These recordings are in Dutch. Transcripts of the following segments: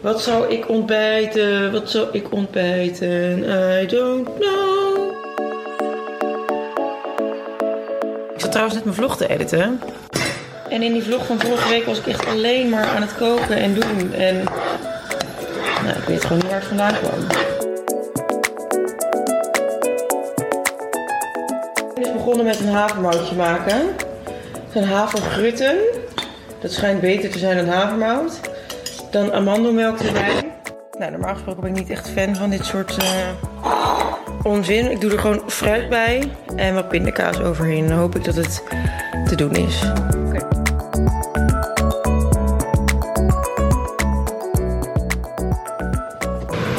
Wat zou ik ontbijten? Wat zou ik ontbijten? I don't know. Ik zat trouwens net mijn vlog te editen. En in die vlog van vorige week was ik echt alleen maar aan het koken en doen. En nou, ik weet gewoon niet waar het vandaan kwam. Ik ben begonnen met een havermoutje maken. Het zijn havergrutten. Dat schijnt beter te zijn dan havermout. Dan amandelmelk erbij. Nou, normaal gesproken ben ik niet echt fan van dit soort eh, onzin. Ik doe er gewoon fruit bij en wat pindakaas overheen. Dan hoop ik dat het te doen is.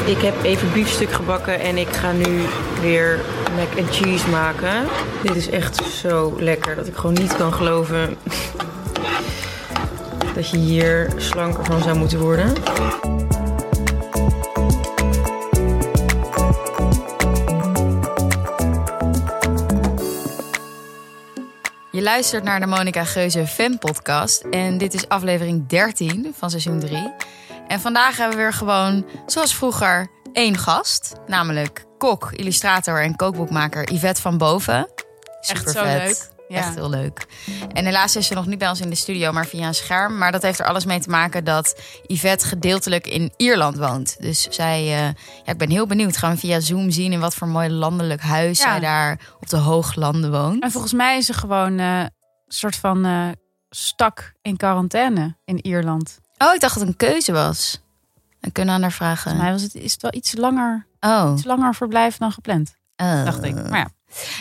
Ik heb even biefstuk gebakken en ik ga nu weer mac and cheese maken. Dit is echt zo lekker dat ik gewoon niet kan geloven dat je hier slanker van zou moeten worden. Je luistert naar de Monica Geuze Fan Podcast. En dit is aflevering 13 van seizoen 3. En vandaag hebben we weer gewoon, zoals vroeger, één gast. Namelijk kok, illustrator en kookboekmaker Yvette van Boven. Echt zo Supervet. leuk. Ja. Echt heel leuk. En helaas is ze nog niet bij ons in de studio, maar via een scherm. Maar dat heeft er alles mee te maken dat Yvette gedeeltelijk in Ierland woont. Dus zij, eh, ja, ik ben heel benieuwd. Gaan we via Zoom zien in wat voor mooi landelijk huis Ja. zij daar op de hooglanden woont. En volgens mij is ze gewoon eh, een soort van eh, stak in quarantaine in Ierland. Oh, ik dacht dat het een keuze was. Dan kunnen we aan haar vragen. Volgens mij was het, is het wel iets langer, Oh, iets langer verblijf dan gepland, oh. dacht ik. Maar ja,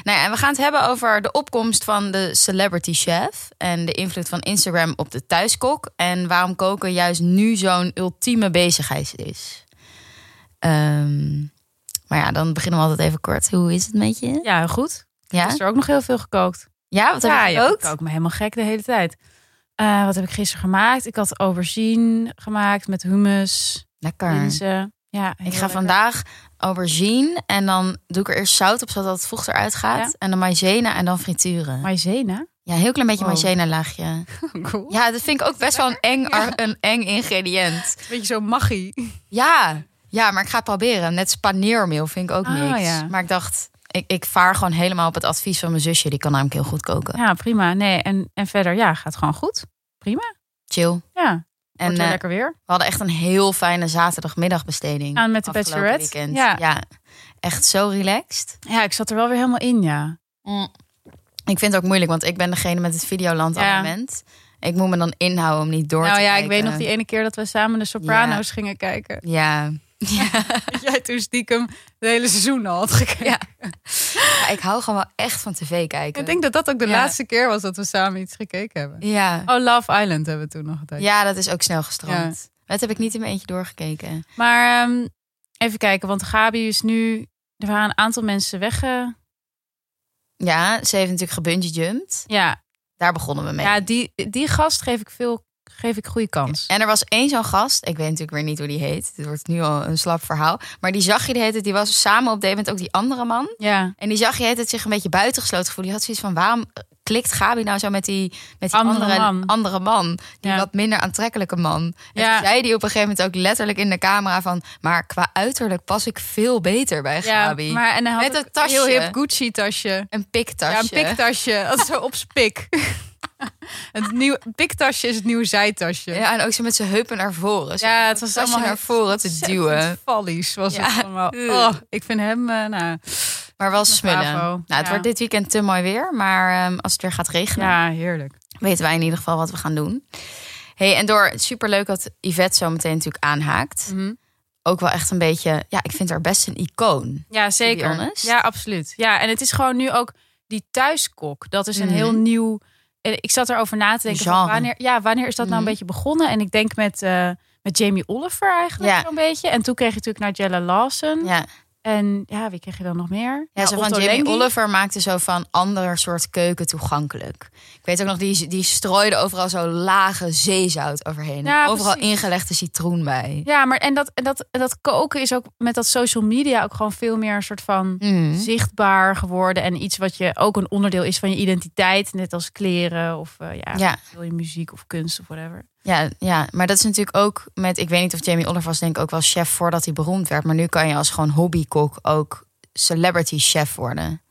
Nou ja, en we gaan het hebben over de opkomst van de celebrity chef en de invloed van Instagram op de thuiskok en waarom koken juist nu zo'n ultieme bezigheid is. Ehm, maar ja, dan beginnen we altijd even kort. Hoe is het met je? ja, goed. Ja, Is er ook nog heel veel gekookt. ja wat heb ja, je ja, gekookt? ik kook me helemaal gek de hele tijd. Eh, wat heb ik gisteren gemaakt? Ik had aubergine gemaakt met hummus, Lekker. linzen. Ja, Ik ga lekker. vandaag aubergine en dan doe ik er eerst zout op zodat het vocht eruit gaat Ja. en dan maïzena en dan frituren. Maïzena. Ja, heel klein beetje Wow. maïzena laagje. Cool. Ja, dat vind ik ook best wel een eng, een eng ingrediënt. Beetje zo maggie. Ja, ja, maar ik ga het proberen. Net paneermeel vind ik ook Ah, niks. ja. Maar ik dacht, ik, ik vaar gewoon helemaal op het advies van mijn zusje. Die kan namelijk heel goed koken. Ja, prima. Nee, en, en verder, ja, gaat gewoon goed. Prima. Chill. Ja, En eh, lekker weer. we hadden echt een heel fijne zaterdagmiddagbesteding. Aan met de Bachelorette. weekend. Ja. ja, echt zo relaxed. Ja, ik zat er wel weer helemaal in, ja. Ik vind het ook moeilijk, want ik ben degene met het Videoland Ja. abonnement. Ik moet me dan inhouden om niet door nou te ja, kijken. ik weet nog die ene keer dat we samen de Soprano's gingen kijken. Ja. Dat jij toen stiekem de hele seizoen al had gekeken. Ja. Ja, ik hou gewoon wel echt van tv kijken. Ik denk dat dat ook de Ja. laatste keer was dat we samen iets gekeken hebben. Ja. Oh, Love Island hebben we toen nog gedaan. ja, dat is ook snel gestroomd. Dat heb ik niet in mijn eentje doorgekeken. Maar ehm, even kijken, want Gabi is nu... Er waren een aantal mensen wegge... Ja, ze heeft natuurlijk gebungee jumped. Ja, Daar begonnen we mee. ja die, die gast geef ik veel geef ik goede kans. En er was één zo'n gast, ik weet natuurlijk weer niet hoe die heet. Dit wordt nu al een slap verhaal. Maar die zag je de hele tijd, die was samen op de moment ook die andere man. Ja, En die zag je de hele tijd zich een beetje buitengesloten gevoel. Die had zoiets van, waarom klikt Gabi nou zo met die, met die Andere andere, man. andere man? Die Ja. wat minder aantrekkelijke man. En Ja. zei die op een gegeven moment ook letterlijk in de camera van... maar qua uiterlijk pas ik veel beter bij ja Gabi. maar en hij had Met een tasje. heel hip Gucci tasje. Een piktasje. Ja, een piktasje. Dat is zo op pik. het nieuwe piktasje is het nieuwe zijtasje. Ja, en ook zo met zijn heupen naar voren. Zo Ja, het was allemaal naar voren te duwen. Vallies was Ja. het allemaal. Oh, ik vind hem, eh, nou, Maar wel smullen. Nou, het Ja. wordt dit weekend te mooi weer. Maar ehm, als het weer gaat regenen, ja, heerlijk. weten wij in ieder geval wat we gaan doen. Hey, en door superleuk dat Yvette zo meteen natuurlijk aanhaakt. Mhm. Ook wel echt een beetje, ja, ik vind haar best een icoon. Ja, zeker. Ja, absoluut. Ja, en het is gewoon nu ook die thuiskok. Dat is een Mhm. heel nieuw. Ik zat erover na te denken. Van wanneer, ja, wanneer is dat nou Mhm. een beetje begonnen? En ik denk met, eh, met Jamie Oliver eigenlijk Ja. zo'n beetje. En toen kreeg je natuurlijk Nigella Lawson. Ja, En ja, wie kreeg je dan nog meer? ja zo van Jamie Lengi. Oliver maakte zo van ander soort keuken toegankelijk. Ik weet ook nog, die, die strooide overal zo lage zeezout overheen. Ja, overal precies. ingelegde citroen bij. Ja, maar en dat, en, dat, dat koken is ook met dat social media ook gewoon veel meer een soort van Mhm. zichtbaar geworden. En iets wat je ook een onderdeel is van je identiteit. Net als kleren of eh, ja, Ja. wil je muziek of kunst of whatever. Ja, ja, maar dat is natuurlijk ook met... Ik weet niet of Jamie Oliver was denk ik ook wel chef voordat hij beroemd werd. Maar nu kan je als gewoon hobbykok ook celebrity chef worden.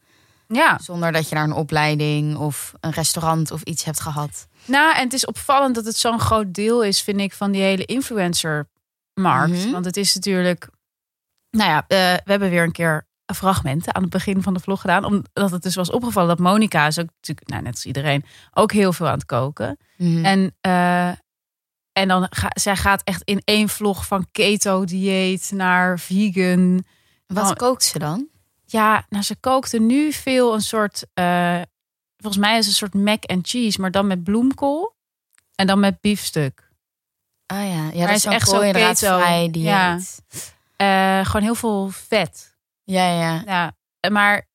Ja, Zonder dat je naar een opleiding of een restaurant of iets hebt gehad. nou en het is opvallend dat het zo'n groot deel is, vind ik, van die hele influencer-markt. Mhm. Want het is natuurlijk, nou ja, eh, we hebben weer een keer een fragment aan het begin van de vlog gedaan, omdat het dus was opgevallen dat Monica is ook natuurlijk, nou, net als iedereen, ook heel veel aan het koken. Mhm. En, eh, en dan ga, zij gaat echt in één vlog van keto-dieet naar vegan. Wat Oh. kookt ze dan? Ja, nou, ze kookte nu veel een soort. eh, volgens mij is het een soort mac and cheese, maar dan met bloemkool. En dan met biefstuk. Ah ja, ja Maar dat is echt zo keto. dieet. Ja. Ja. Eh, gewoon heel veel vet. ja, ja. Ja, maar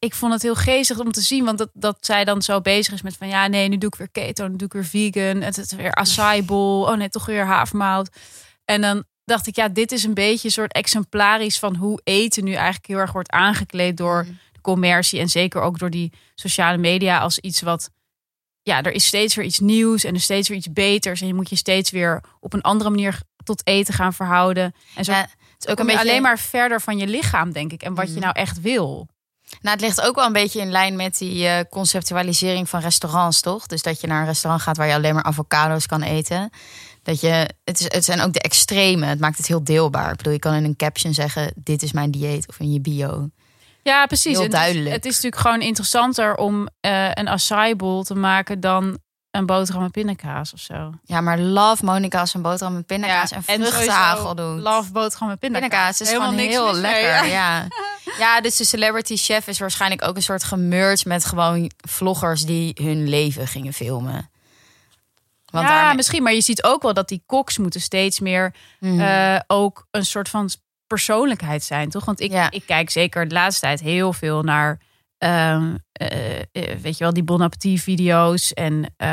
ik vond het heel geestig om te zien. Want dat, dat zij dan zo bezig is met van... Ja, nee, nu doe ik weer keto, nu doe ik weer vegan. Het is weer acai bowl. Oh nee, toch weer havermout. En dan dacht ik, ja, dit is een beetje een soort exemplarisch... van hoe eten nu eigenlijk heel erg wordt aangekleed door Mhm. de commercie. En zeker ook door die sociale media als iets wat... Ja, er is steeds weer iets nieuws en er is steeds weer iets beters. En je moet je steeds weer op een andere manier tot eten gaan verhouden. En zo Ja, het is ook een je beetje alleen maar verder van je lichaam, denk ik. En wat je Mhm. nou echt wil. Nou, het ligt ook wel een beetje in lijn met die eh, conceptualisering van restaurants, toch? Dus dat je naar een restaurant gaat waar je alleen maar avocado's kan eten. Dat je, het, is, het zijn ook de extreme. Het maakt het heel deelbaar. Ik bedoel, je kan in een caption zeggen: dit is mijn dieet of in je bio. Ja, precies. Heel Het is- duidelijk. Het is, natuurlijk gewoon interessanter om eh, een acai bowl te maken dan een boterham met pindakaas of zo. Ja, maar love Monica als een boterham met pindakaas en vruchtenhagel doet. Love boterham met pindakaas. Pindakaas is Helemaal gewoon niks heel mee, lekker. ja. Ja. ja, dus de celebrity chef is waarschijnlijk ook een soort gemerged met gewoon vloggers die hun leven gingen filmen. Want ja, daarmee- misschien. Maar je ziet ook wel dat die koks moeten steeds meer Mhm. eh, ook een soort van persoonlijkheid zijn, toch? Want ik, Ja. ik kijk zeker de laatste tijd heel veel naar, ehm, eh, eh, weet je wel, die Bon Appetit video's en eh,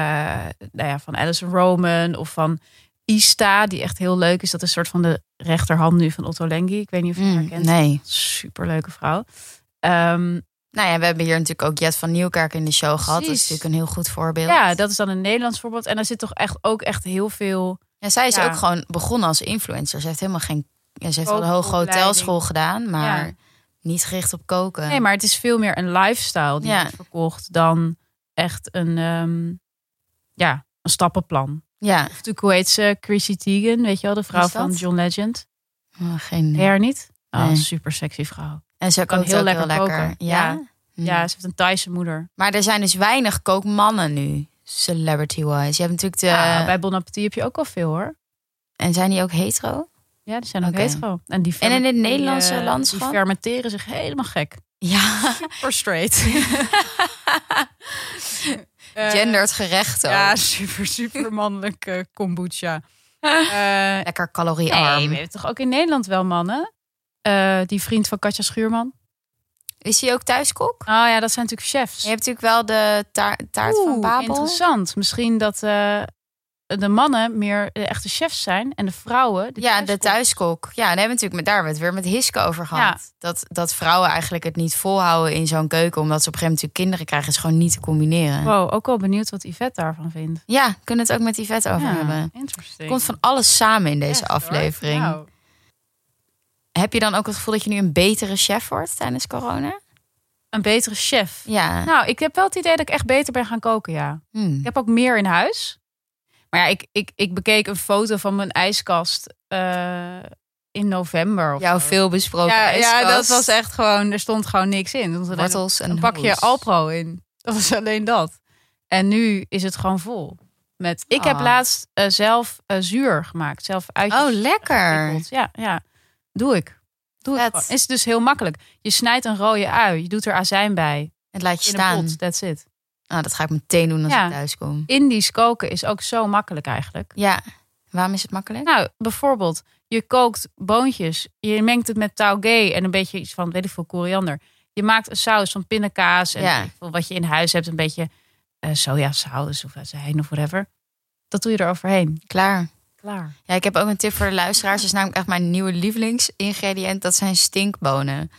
nou ja, van Alison Roman of van Ista, die echt heel leuk is. Dat is een soort van de rechterhand nu van Otto Lengi. Ik weet niet of je haar Mm, kent. nee. Superleuke vrouw. Ehm, Nou ja, we hebben hier natuurlijk ook Jet van Nieuwkerk in de show gehad. Dat is natuurlijk een heel goed voorbeeld. ja, dat is dan een Nederlands voorbeeld. En daar zit toch echt ook echt heel veel. En zij is Ja. ook gewoon begonnen als influencer. Ze heeft helemaal geen. Ja, ze heeft wel een hoge hotelschool gedaan, maar Ja. Niet gericht op koken. Nee, maar het is veel meer een lifestyle die Ja. wordt verkocht dan echt een, ehm, ja, een stappenplan. Ja, Of natuurlijk, hoe heet ze? Chrissy Teigen, weet je wel, de vrouw van John Legend. Oh, geen. Her niet? Oh, Nee. super sexy vrouw. En ze kan heel lekker heel lekker. koken. Ja. Ja. Hm. Ja, ze heeft een Thaise moeder. Maar er zijn dus weinig kookmannen nu, celebrity-wise. Je hebt natuurlijk de. Ja, bij Bon Appetit heb je ook wel veel hoor. En zijn die ook hetero? Ja, die zijn ook hetero. En, die En in het Nederlandse die, eh, landschap? Die fermenteren zich helemaal gek. Ja, Super straight. Eh, gendered gerecht ook. Ja, super, super mannelijke kombucha. Eh, Lekker caloriearm. Nee, we hebben toch ook in Nederland wel mannen? Die vriend van Katja Schuurman. Is hij ook thuiskok? Oh ja, dat zijn natuurlijk chefs. Je hebt natuurlijk wel de taart, taart van Babel. Interessant. Misschien dat de mannen meer de echte chefs zijn en de vrouwen. De Ja, de thuiskok. Ja, daar hebben we natuurlijk met, daar weer met Hiske over gehad. Ja. Dat, dat vrouwen eigenlijk het niet volhouden in zo'n keuken. Omdat ze op een gegeven moment natuurlijk kinderen krijgen. is gewoon niet te combineren. Wow, ook wel benieuwd wat Yvette daarvan vindt. Ja, kunnen het ook met vet over ja, hebben. Interesting. Komt van alles samen in deze aflevering. Nou, Heb je dan ook het gevoel dat je nu een betere chef wordt tijdens corona? een betere chef. Ja. Nou, ik heb wel het idee dat ik echt beter ben gaan koken, ja. Hm. Ik heb ook meer in huis. Maar ja, ik, ik, ik bekeek een foto van mijn ijskast eh, in november. Of Jouw zo. veel besproken ja, ja, ijskast. dat was echt gewoon, er stond gewoon niks in. Wortels en een pakje. Alpro in. Dat was alleen dat. En nu is het gewoon vol. Met, ik heb Ah. laatst eh, zelf eh, zuur gemaakt. Zelf uitjes Oh, lekker. Ja, ja. Doe ik. Doe gewoon. Is dus heel makkelijk. Je snijdt een rode ui. Je doet er azijn bij. Het laat je staan. pot. That's it. Nou, dat ga ik meteen doen als Ja. ik thuis kom. Indisch koken is ook zo makkelijk eigenlijk. Ja. Waarom is het makkelijk? Nou, bijvoorbeeld, je kookt boontjes. Je mengt het met taugé en een beetje iets van, weet ik veel, koriander. Je maakt een saus van pindakaas en Ja. wat je in huis hebt. Een beetje eh sojasaus of azijn of whatever. Dat doe je er overheen. Klaar. Klaar. Ja, ik heb ook een tip voor de luisteraars. Dat is namelijk echt mijn nieuwe lievelingsingrediënt. Dat zijn stinkbonen.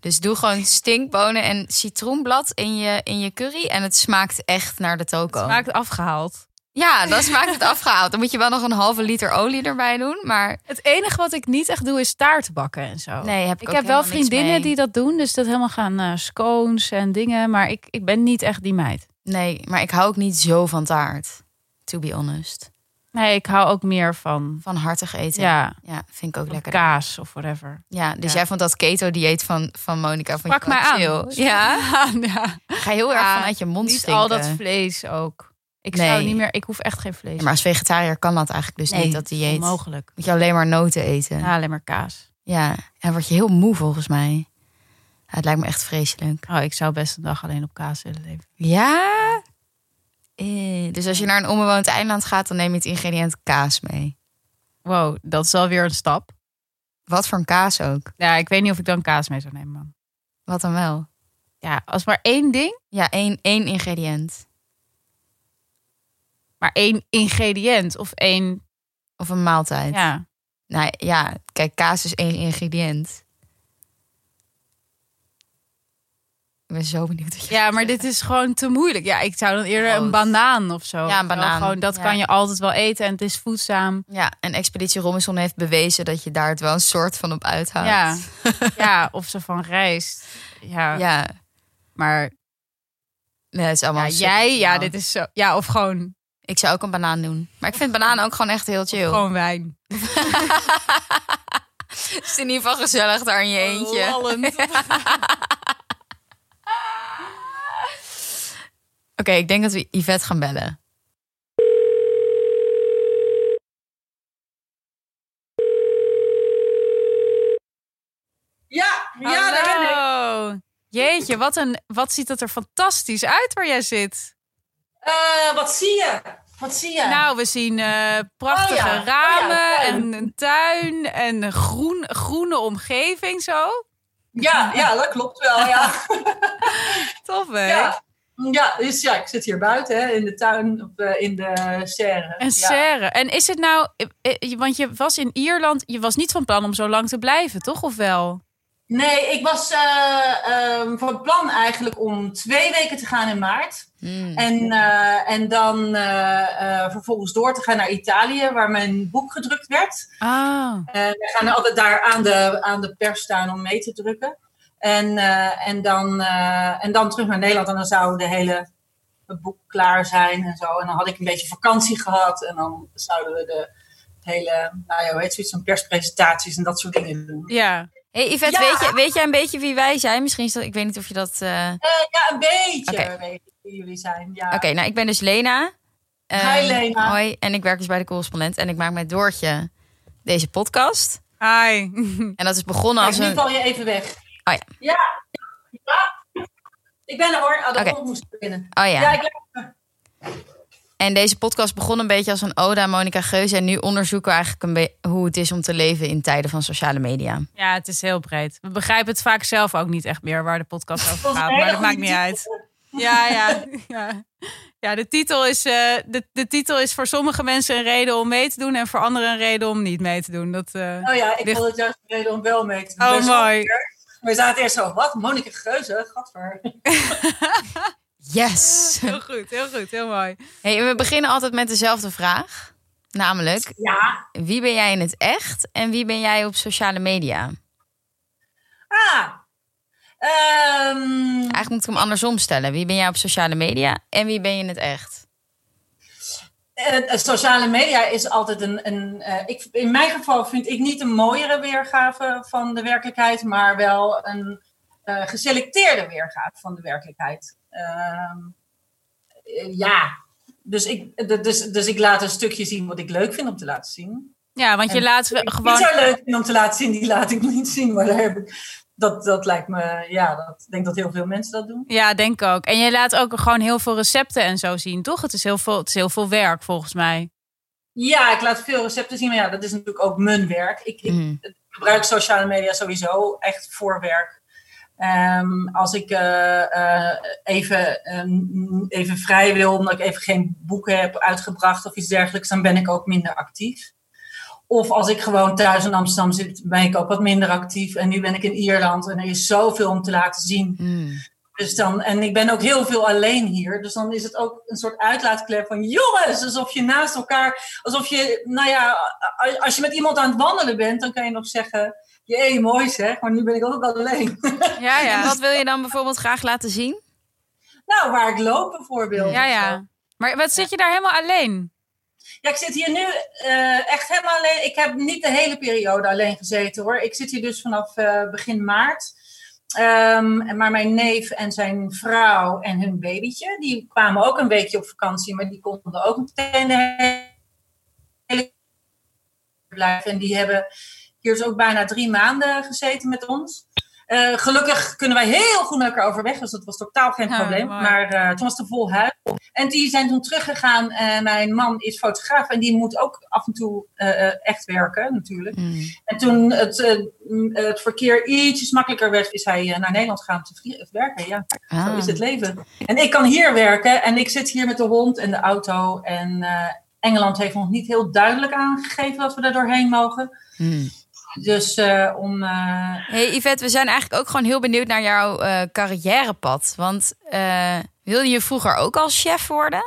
Dus doe gewoon stinkbonen en citroenblad in je, in je curry. En het smaakt echt naar de toko. Smaakt afgehaald. Ja, dan smaakt het afgehaald. Dan moet je wel nog een halve liter olie erbij doen. Maar Het enige wat ik niet echt doe is taart bakken en zo. nee, heb ik, Ik heb wel vriendinnen die dat doen, dus dat helemaal gaan eh, scones en dingen. Maar ik, ik ben niet echt die meid. Nee, maar ik hou ook niet zo van taart. To be honest. Nee, ik hou ook meer van Van hartig eten. ja, Ja, vind ik ook lekker. kaas of whatever. Ja, dus Ja. jij vond dat keto-dieet van, van Monica van Pak mij aan. Ja, ja. ga heel erg vanuit je mond Niet stinken. al dat vlees ook. Ik Nee. zou niet meer. Ik hoef echt geen vlees. Maar als vegetariër kan dat eigenlijk dus nee, niet, dat dieet. Onmogelijk. Moet je alleen maar noten eten. Ja, alleen maar kaas. Ja, en word je heel moe volgens mij. Het lijkt me echt vreselijk. Oh, ik zou best een dag alleen op kaas willen leven. Ja? Eh, dus als je naar een onbewoond eiland gaat, dan neem je het ingrediënt kaas mee. Wow, dat is alweer een stap. Wat voor een kaas ook. Ja, ik weet niet of ik dan kaas mee zou nemen, man. Wat dan wel? Ja, als maar één ding, Ja, één, één ingrediënt. maar één ingrediënt of één. Of een maaltijd. Ja. Nou ja, kijk, kaas is één ingrediënt. Ik ben zo benieuwd wat je ja, maar dit is gewoon te moeilijk. Ja, ik zou dan eerder een Groot. banaan of zo. Ja, een Wel banaan. Gewoon, dat Ja. kan je altijd wel eten en het is voedzaam. Ja, en Expeditie Robinson heeft bewezen dat je daar het wel een soort van op uithoudt. Ja. ja, of ze van rijst. Ja, Ja, maar nee, het is allemaal ja, een jij, ja, dit is zo. Ja, of gewoon, Ik zou ook een banaan doen. Maar ik vind banaan ook gewoon echt heel chill. gewoon wijn. Het is in ieder geval gezellig daar in je eentje. Lallend. Oké, ik denk dat we Yvette gaan bellen. Ja, ja daar ben ik. Jeetje, wat, een, wat ziet het er fantastisch uit waar jij zit. Eh, wat zie je? Wat zie je? Nou, we zien eh, prachtige Oh ja, oh ja, ramen en een tuin en een groen, groene omgeving zo. ja, ja, dat klopt wel. Ja. Tof, hè? Ja. Ja, dus ja, ik zit hier buiten hè, in de tuin, op, eh, in de serre. En ja. serre. En is het nou, eh, eh, want je was in Ierland, je was niet van plan om zo lang te blijven, toch? Of wel? Nee, ik was ehm, van plan eigenlijk om twee weken te gaan in maart. Hmm. En, en dan vervolgens door te gaan naar Italië, waar mijn boek gedrukt werd. Ah. We gaan altijd daar aan de, aan de pers staan om mee te drukken. En, eh, en, dan, eh, en dan terug naar Nederland en dan zou de hele het boek klaar zijn en zo. En dan had ik een beetje vakantie gehad en dan zouden we de hele, nou ja, hoe heet zoiets, van perspresentaties en dat soort dingen doen. Ja. Hey Yvette, Ja. weet, je, weet jij een beetje wie wij zijn? Misschien is dat, ik weet niet of je dat... eh, Eh, ja, een beetje Oké. weet ik wie jullie zijn. Ja. Oké, nou ik ben dus Lena. Hi, Lena. Hoi, en ik werk dus bij de correspondent. En ik maak met Doortje deze podcast. Hi. En dat is begonnen als nu een... val je even weg. Oh ja. Ja. Ja. Ik ben er hoor. De Oké. okay. moest beginnen. Oh ja. Ja, ik En deze podcast begon een beetje als een ode aan Monica Geuze. En nu onderzoeken we eigenlijk een hoe het is om te leven in tijden van sociale media. Ja, het is heel breed. We begrijpen het vaak zelf ook niet echt meer waar de podcast over Dat gaat, maar dat maakt niet uit. Ja, ja, ja. Ja, de titel, is, eh, de, de titel is voor sommige mensen een reden om mee te doen en voor anderen een reden om niet mee te doen. Dat, eh, Oh ja, ik Ligt- vond het juist een reden om wel mee te doen. Oh, Best mooi. wel weer. We zaten eerst zo, wat? Monika Geuze? Gadver. Yes! Heel goed, heel goed, heel mooi. Hey, we beginnen altijd met dezelfde vraag. Namelijk, Ja. wie ben jij in het echt en wie ben jij op sociale media? Ah. Ehm, Eigenlijk moet ik hem andersom stellen. Wie ben jij op sociale media en wie ben je in het echt? Eh, eh, sociale media is altijd een. een eh, ik, in mijn geval vind ik niet een mooiere weergave van de werkelijkheid, maar wel een geselecteerde weergave van de werkelijkheid. Ehm, eh, ja. Dus ik, dus, dus ik laat een stukje zien wat ik leuk vind om te laten zien. Ja, want je En laat Wat ik gewoon. zo leuk vind om te laten zien, die laat ik niet zien. Maar daar heb ik, dat, dat lijkt me, ja, dat, ik denk dat heel veel mensen dat doen. Ja, denk ik ook. En je laat ook gewoon heel veel recepten en zo zien, toch? Het is heel veel, het is heel veel werk volgens mij. Ja, ik laat veel recepten zien, maar ja, dat is natuurlijk ook mijn werk. Ik, ik Mhm. gebruik sociale media sowieso echt voor werk. Ehm, als ik eh, eh, even, eh, even vrij wil, omdat ik even geen boeken heb uitgebracht of iets dergelijks, dan ben ik ook minder actief. Of als ik gewoon thuis in Amsterdam zit, ben ik ook wat minder actief. En nu ben ik in Ierland en er is zoveel om te laten zien. Hmm. Dus dan, en ik ben ook heel veel alleen hier. Dus dan is het ook een soort uitlaatklep van jongens, alsof je naast elkaar, alsof je, nou ja, als je met iemand aan het wandelen bent, dan kan je nog zeggen, jee, mooi zeg, maar nu ben ik ook alleen. Ja, En ja. wat wil je dan bijvoorbeeld graag laten zien? nou, waar ik loop bijvoorbeeld. Ja, ja. Maar wat zit je daar helemaal alleen? Ja, ik zit hier nu eh, echt helemaal alleen. Ik heb niet de hele periode alleen gezeten hoor. Ik zit hier dus vanaf eh, begin maart. Ehm, maar mijn neef en zijn vrouw en hun babytje, die kwamen ook een weekje op vakantie, maar die konden ook meteen de hele blijven. En die hebben hier dus ook bijna drie maanden gezeten met ons. Eh, gelukkig kunnen wij heel goed met elkaar overweg, dus dat was totaal geen Ja, probleem. Maar eh, toen was het vol huis. En die zijn toen teruggegaan. En mijn man is fotograaf en die moet ook af en toe eh, echt werken, natuurlijk. Hmm. En toen het, het verkeer ietsjes makkelijker werd, is hij naar Nederland gegaan te werken. Ja, zo Ah. is het leven. En ik kan hier werken en ik zit hier met de hond en de auto. En Engeland heeft nog niet heel duidelijk aangegeven dat we er doorheen mogen. Hmm. Dus eh, om. eh, Hey Yvette, we zijn eigenlijk ook gewoon heel benieuwd naar jouw eh, carrièrepad. Want eh, wilde je vroeger ook als chef worden?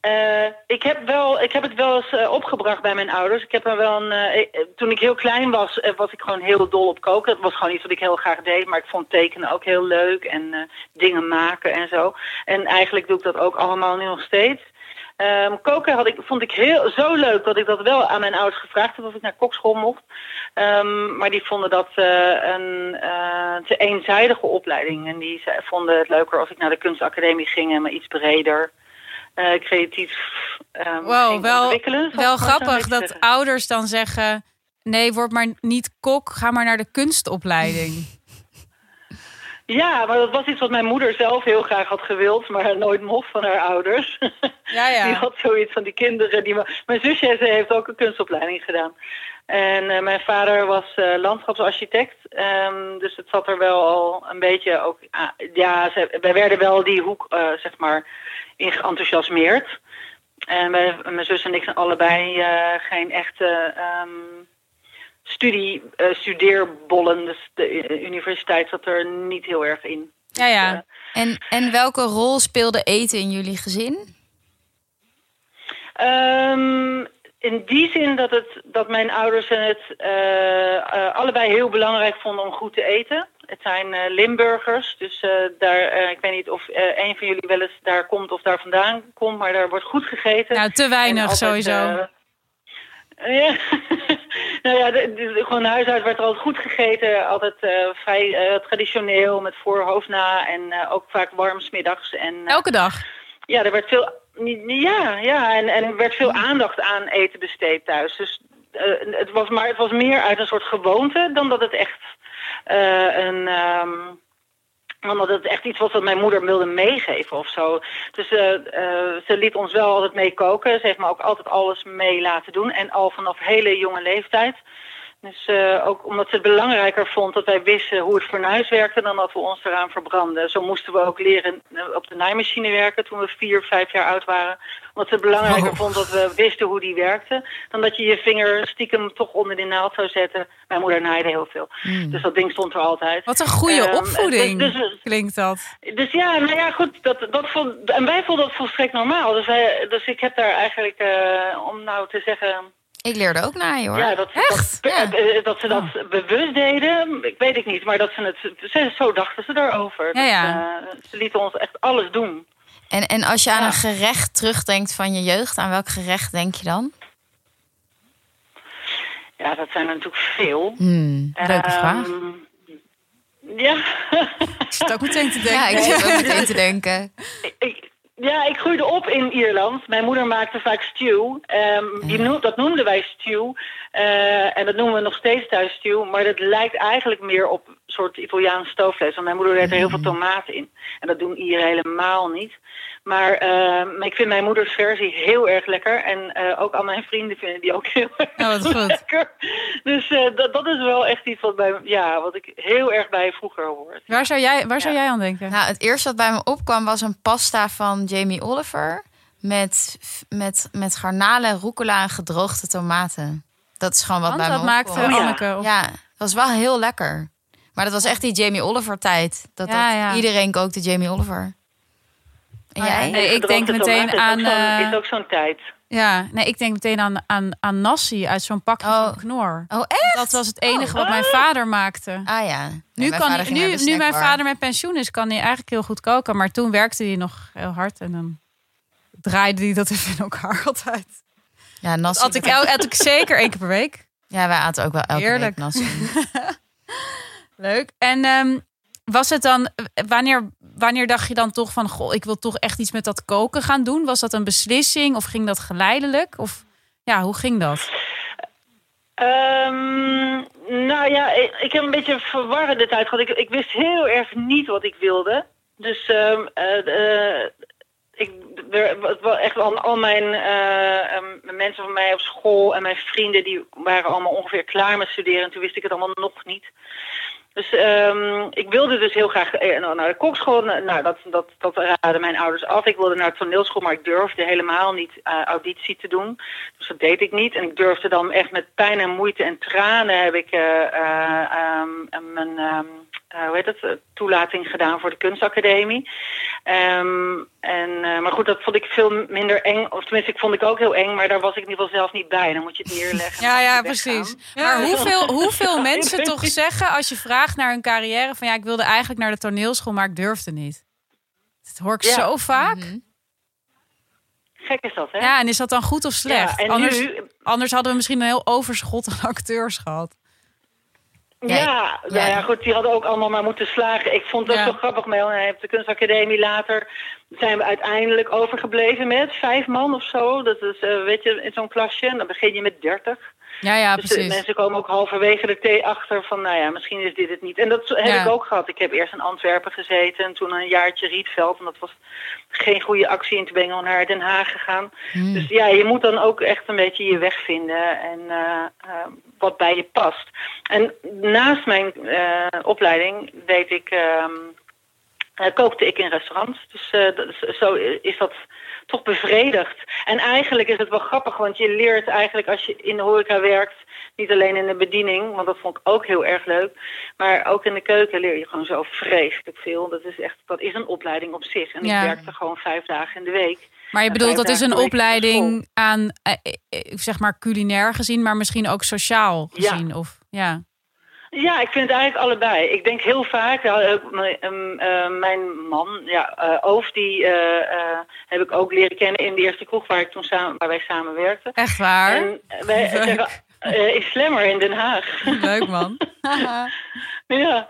Eh, ik, heb wel, ik heb het wel eens opgebracht bij mijn ouders. Ik heb er wel een, toen ik heel klein was, was ik gewoon heel dol op koken. Het was gewoon iets wat ik heel graag deed. Maar ik vond tekenen ook heel leuk en eh, dingen maken en zo. En eigenlijk doe ik dat ook allemaal nu nog steeds. Ehm, koken had ik, vond ik heel, zo leuk dat ik dat wel aan mijn ouders gevraagd heb of ik naar kokschool mocht. Ehm, maar die vonden dat eh, een eh, te eenzijdige opleiding. En die ze- vonden het leuker als ik naar de kunstacademie ging en me iets breder eh, creatief Wow, ging wel, ontwikkelen. wel grappig dat zeggen. ouders dan zeggen... Nee, word maar niet kok, ga maar naar de kunstopleiding. Ja, maar dat was iets wat mijn moeder zelf heel graag had gewild, maar nooit mocht van haar ouders. Ja, ja. Die had zoiets van die kinderen. Die... Mijn zusje heeft ook een kunstopleiding gedaan. En eh, mijn vader was eh, landschapsarchitect. ehm, dus het zat er wel al een beetje ook... aan- ja, ze, wij werden wel die hoek, eh, zeg maar, in geenthousiasmeerd. En wij, mijn zus en ik zijn allebei geen echte ehm, studie, studeerbollen. Dus de universiteit zat er niet heel erg in. Ja, ja. En, en welke rol speelde eten in jullie gezin? Ehm, in die zin dat, het, dat mijn ouders het eh, eh, allebei heel belangrijk vonden om goed te eten. Het zijn eh, Limburgers, dus daar, ik weet niet of een van jullie wel eens daar komt of daar vandaan komt, maar daar wordt goed gegeten. Nou, te weinig altijd, sowieso. ja, nou ja, de, de- gewoon huis uit werd er altijd goed gegeten. Altijd vrij traditioneel, met voorhoofd na en ook vaak warm 's middags. En, Elke dag. ja, er werd veel, ja, ja en, en er werd veel aandacht aan eten besteed thuis. Dus eh, het, was maar, het was meer uit een soort gewoonte dan dat het echt eh, een. ehm, dan dat het echt iets was wat mijn moeder wilde meegeven of zo. Dus eh, ze liet ons wel altijd mee koken. Ze heeft me ook altijd alles mee laten doen. En al vanaf hele jonge leeftijd. Dus eh, ook omdat ze het belangrijker vond dat wij wisten hoe het fornuis werkte dan dat we ons eraan verbranden. Zo moesten we ook leren eh, op de naaimachine werken toen we vier, vijf jaar oud waren. Omdat ze het belangrijker Oh. vond dat we wisten hoe die werkte. Dan dat je je vinger stiekem toch onder die naald zou zetten. Mijn moeder naaide heel veel. Dus dat ding stond er altijd. Wat een goede Ehm, opvoeding dus- dus- klinkt dat. Dus ja, nou ja, goed. Dat, dat vond, en wij vonden dat volstrekt normaal. Dus, wij, dus ik heb daar eigenlijk, eh, om nou te zeggen... Ik leerde ook naaien hoor. Ja, dat, Echt? Dat, Ja. eh, dat ze dat bewust deden, ik weet ik niet. Maar dat ze het, ze, zo dachten ze daarover. Ja, Dat, eh, ze lieten ons echt alles doen. En, en als je aan een gerecht terugdenkt van je jeugd, aan welk gerecht denk je dan? Ja, dat zijn er natuurlijk veel. Hmm, leuke Ehm, vraag. Ja. Ik zit ook meteen te denken. Ja, ik zit ook meteen te denken. ik, ja, ik groeide op in Ierland. Mijn moeder maakte vaak stew. Ehm, die noem, dat noemden wij stew. Eh, en dat noemen we nog steeds thuis stew. Maar dat lijkt eigenlijk meer op soort Italiaans stoofvlees. Want mijn moeder deed er heel veel tomaten in. En dat doen Ieren helemaal niet. Maar, eh, maar ik vind mijn moeders versie heel erg lekker. En eh, ook al mijn vrienden vinden die ook heel erg Oh, goed. lekker. Dus eh, dat, dat is wel echt iets wat, bij, ja, wat ik heel erg bij vroeger hoort. Waar zou jij, waar zou jij aan denken? Nou, het eerste wat bij me opkwam was een pasta van Jamie Oliver. Met, met, met garnalen, rucola en gedroogde tomaten. Dat is gewoon wat Want bij dat me maakte opkwam. Oh. Anneke. Of... Ja, dat was wel heel lekker. Maar dat was echt die Jamie Oliver tijd. Dat, Ja, dat ja. iedereen kookte Jamie Oliver. En Oh ja, jij? nee, ik denk meteen aan, Is ook zo'n- eh, is ook zo'n tijd. Ja, nee, ik denk meteen aan, aan, aan nasi uit zo'n pakje Oh. van Knor. Oh, echt? Dat was het enige wat mijn vader maakte. Ah ja. Nee, Nu, mijn kan vader hij, nu, nu mijn vader met pensioen is, kan hij eigenlijk heel goed koken. Maar toen werkte hij nog heel hard en dan draaide hij dat even in elkaar altijd. Ja, nasi. Dat had ik, el- had ik zeker één keer per week. Ja, wij aten ook wel elke Heerlijk. week nasi. Leuk. En ehm, was het dan, wanneer, wanneer dacht je dan toch van, goh, ik wil toch echt iets met dat koken gaan doen? Was dat een beslissing of ging dat geleidelijk? Of ja, hoe ging dat? Ehm, nou ja, ik, heb een beetje een verwarrende tijd gehad. Ik, ik wist heel erg niet wat ik wilde. Dus eh, eh, ik, echt al, al mijn eh, mensen van mij op school en mijn vrienden... die waren allemaal ongeveer klaar met studeren. En toen wist ik het allemaal nog niet. Dus ehm, ik wilde dus heel graag eh, nou, naar de kokschool. Nou, dat, dat, dat raadden mijn ouders af. Ik wilde naar de toneelschool, maar ik durfde helemaal niet eh, auditie te doen. Dus dat deed ik niet. En ik durfde dan echt met pijn en moeite en tranen heb ik eh, ehm, mijn ehm, eh, hoe heet het, eh, toelating gedaan voor de kunstacademie. Ehm, en, eh, maar goed, dat vond ik veel minder eng. Of tenminste, ik vond ik ook heel eng, maar daar was ik in ieder geval zelf niet bij. Dan moet je het neerleggen. Ja, ja, precies. Maar hoeveel, hoeveel mensen toch zeggen als je vraagt naar hun carrière van ja, ik wilde eigenlijk naar de toneelschool, maar ik durfde niet. Dat hoor ik Ja. zo vaak. Mhm. Gek is dat, hè? Ja, en is dat dan goed of slecht? Ja, en anders, nu, anders hadden we misschien een heel overschot aan acteurs gehad. Ja, Ja, nou ja. ja, goed, die hadden ook allemaal maar moeten slagen. Ik vond dat Ja. zo grappig, Mel. En op de kunstacademie later zijn we uiteindelijk overgebleven met vijf man of zo. Dat is, eh, weet je, in zo'n klasje. En dan begin je met dertig. Ja, ja, dus de precies. mensen komen ook halverwege de thee achter van, nou ja, misschien is dit het niet. En dat heb Ja. ik ook gehad. Ik heb eerst in Antwerpen gezeten en toen een jaartje Rietveld. En dat was geen goede actie in te brengen naar Den Haag gegaan. Hmm. Dus ja, je moet dan ook echt een beetje je weg vinden en eh, eh, wat bij je past. En naast mijn eh, opleiding deed ik, eh, kookte ik in restaurants. Dus eh, zo is dat toch bevredigd. En eigenlijk is het wel grappig, want je leert eigenlijk als je in de horeca werkt, niet alleen in de bediening, want dat vond ik ook heel erg leuk, maar ook in de keuken leer je gewoon zo vreselijk veel. Dat is echt, dat is een opleiding op zich. En Ja. ik werkte gewoon vijf dagen in de week. Maar je bedoelt, dat is een opleiding aan, eh, eh, zeg maar, culinair gezien, maar misschien ook sociaal Ja. gezien. Of, ja. Ja, ik vind het eigenlijk allebei. Ik denk heel vaak, ja, eh, eh, mijn man, ja, eh Oof, die eh, eh, heb ik ook leren kennen in de eerste kroeg waar, ik toen samen, waar wij samen werkten. Echt waar? En wij eh in Slammer in Den Haag. Leuk man. ja.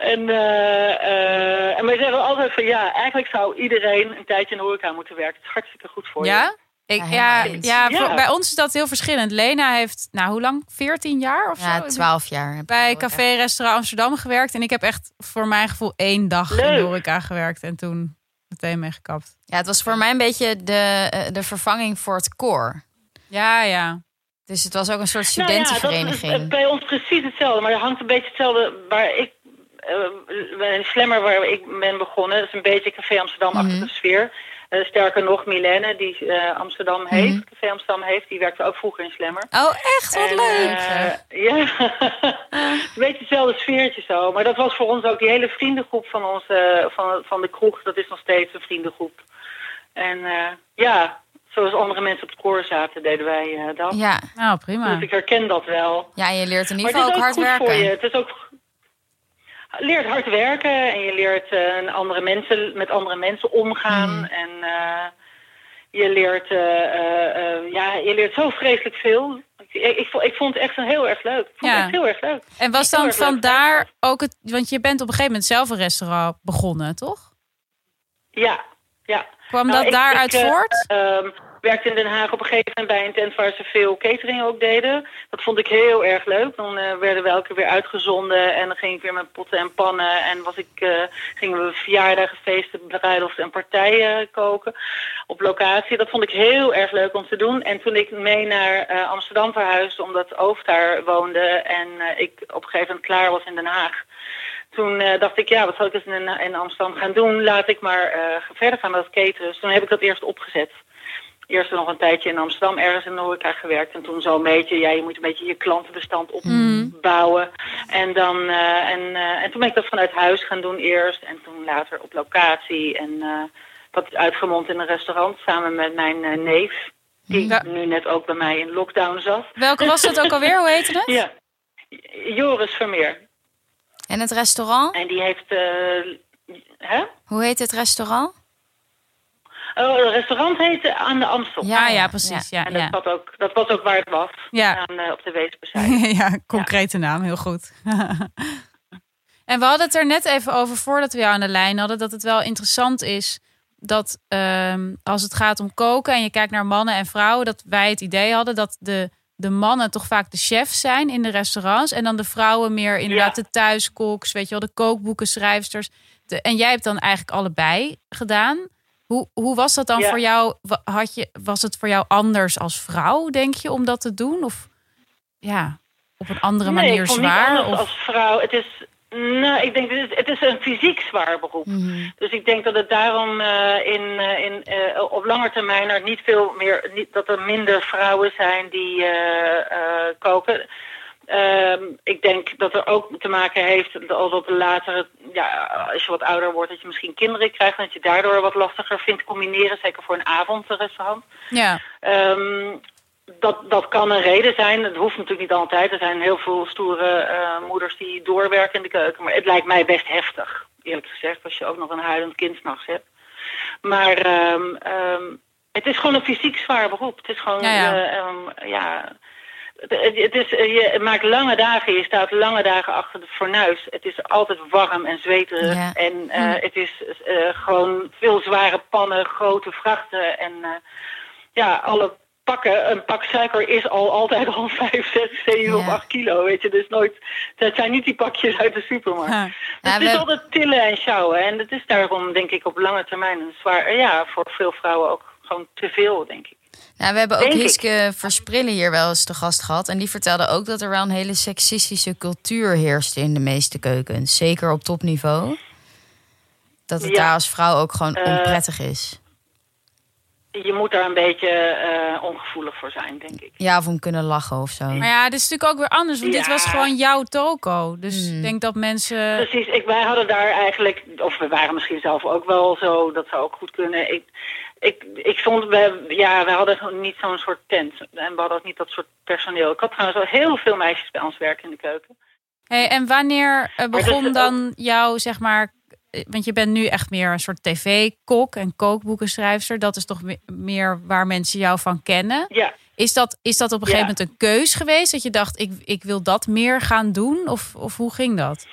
En, eh, eh, en wij zeggen altijd van ja, eigenlijk zou iedereen een tijdje in de horeca moeten werken. Het is hartstikke goed voor je. ja? Ik, Ja, ja, ja, Ja. voor- bij ons is dat heel verschillend. Lena heeft, nou hoe lang? 14 jaar of Ja, zo? twaalf jaar. heb ik Bij Café Restaurant Amsterdam gewerkt. En ik heb echt voor mijn gevoel één dag in de horeca gewerkt. En toen meteen mee gekapt. Ja, het was voor mij een beetje de, eh, de vervanging voor het koor. Ja, ja. Dus het was ook een soort Nou ja, dat is studentenvereniging. bij ons precies hetzelfde. Maar er hangt een beetje hetzelfde waar ik... eh in Slammer waar ik ben begonnen. Dat is een beetje Café Amsterdam-achtige Mhm. sfeer. Eh, sterker nog, Milene, die eh, Amsterdam heeft, Mhm. Café Amsterdam heeft, die werkte ook vroeger in Slammer. Oh, echt? Wat En, leuk. eh, ja, een beetje hetzelfde sfeertje zo. Maar dat was voor ons ook die hele vriendengroep van, ons, eh, van, van de kroeg. Dat is nog steeds een vriendengroep. En eh, ja, zoals andere mensen op het koor zaten, deden wij eh, dat. ja. Nou, prima. Dus ik herken dat wel. ja, je leert in ieder geval is ook hard goed voor je. werken. Het is ook je leert hard werken en je leert eh, andere mensen, met andere mensen omgaan. Hmm. En eh, je leert, eh, ja, je leert zo vreselijk veel. Ik, ik, vo- ik vond het echt een heel erg leuk. Ik vond Ja. het echt heel erg leuk. En was dan vandaar ook het... Want je bent op een gegeven moment zelf een restaurant begonnen, toch? Ja, ja. Kwam Nou, dat ik- daaruit voort? ehm, werkte in Den Haag op een gegeven moment bij een tent waar ze veel catering ook deden. Dat vond ik heel erg leuk. Dan eh, werden we elke keer weer uitgezonden en dan ging ik weer met potten en pannen. En was ik, eh, gingen we verjaardagen, feesten, bruiloften en partijen koken op locatie. Dat vond ik heel erg leuk om te doen. En toen ik mee naar eh, Amsterdam verhuisde, omdat Oof daar woonde en ik op een gegeven moment klaar was in Den Haag. Toen dacht ik, ja, wat zal ik eens in, in Amsterdam gaan doen? Laat ik maar verder gaan met dat cateren. Dus toen heb ik dat eerst opgezet. Eerst nog een tijdje in Amsterdam ergens in de horeca gewerkt. En toen zo een beetje, ja, je moet een beetje je klantenbestand opbouwen. En, dan, eh, en, eh, en toen ben ik dat vanuit huis gaan doen eerst. En toen later op locatie. En eh, dat is uitgemond in een restaurant samen met mijn neef. Die Ja. nu net ook bij mij in lockdown zat. Welke was dat ook alweer? Hoe heette het? Ja, Joris Vermeer. En het restaurant? En die heeft... hè? Hoe heet het restaurant? Oh, het restaurant heette Aan de Amstel. Ja, ja, precies. Ja, En dat, ja. zat ook, dat was ook waar het was. Ja. Aan, eh, op de Weesperzijde. ja, concrete naam, heel goed. en we hadden het er net even over voordat we jou aan de lijn hadden, dat het wel interessant is dat ehm, als het gaat om koken en je kijkt naar mannen en vrouwen, dat wij het idee hadden dat de, de mannen toch vaak de chefs zijn in de restaurants en dan de vrouwen meer inderdaad Ja. de thuiskoks, weet je wel, de kookboekenschrijfsters. De, en jij hebt dan eigenlijk allebei gedaan. Hoe, hoe was dat dan Ja. voor jou? Had je, was het voor jou anders als vrouw, denk je, om dat te doen? Of ja, op een andere nee, manier ik zwaar? Of... als vrouw. Het is, nou, ik denk, het is, het is een fysiek zwaar beroep. Dus ik denk dat het daarom eh, in, eh, in, eh, op lange termijn er niet veel meer, niet, dat er minder vrouwen zijn die koken. Ehm, ik denk dat er ook te maken heeft dat op latere, ja, als je wat ouder wordt, dat je misschien kinderen krijgt en dat je daardoor wat lastiger vindt combineren, zeker voor een avondrestaurant. Ja, Ehm, dat, dat kan een reden zijn. Het hoeft natuurlijk niet altijd. Er zijn heel veel stoere eh, moeders die doorwerken in de keuken. Maar het lijkt mij best heftig, eerlijk gezegd, als je ook nog een huilend kind s'nachts hebt. Maar ehm, het is gewoon een fysiek zwaar beroep. Het is gewoon, Ja, ja. eh, ja. Het, is, eh, je maakt lange dagen, je staat lange dagen achter het fornuis. Het is altijd warm en zweterig. Ja. En eh, het is eh, gewoon veel zware pannen, grote vrachten. En ja, alle pakken, een pak suiker is al altijd al 5, 6, 7 of Ja. 8 kilo, weet je. Dus nooit, dat zijn niet die pakjes uit de supermarkt. Dus Ja, het is we- altijd tillen en sjouwen. En het is daarom, denk ik, op lange termijn een zwaar... Ja, voor veel vrouwen ook gewoon te veel, denk ik. Nou, we hebben ook Denk ik. Hiske Versprillen hier wel eens te gast gehad. En die vertelde ook dat er wel een hele seksistische cultuur heerst in de meeste keukens. Zeker op topniveau. Dat het Ja. daar als vrouw ook gewoon Eh, onprettig is. Je moet daar een beetje eh, ongevoelig voor zijn, denk ik. Ja, of om kunnen lachen of zo. maar ja, dit is natuurlijk ook weer anders. Want dit was gewoon jouw toko. Dus Hmm. ik denk dat mensen... Precies, ik, wij hadden daar eigenlijk, of we waren misschien zelf ook wel zo, dat zou ook goed kunnen. Ik, ik, ik vond, we, ja, we hadden niet zo'n soort tent. En we hadden ook niet dat soort personeel. Ik had trouwens wel heel veel meisjes bij ons werken in de keuken. Hey, en wanneer eh, begon dus dan jouw, zeg maar... eh, Want je bent nu echt meer een soort tv-kok en kookboekenschrijfster. Dat is toch me- meer waar mensen jou van kennen. Ja, Is dat, is dat op een Ja. gegeven moment een keus geweest? Dat je dacht, ik, ik wil dat meer gaan doen? Of, of hoe ging dat?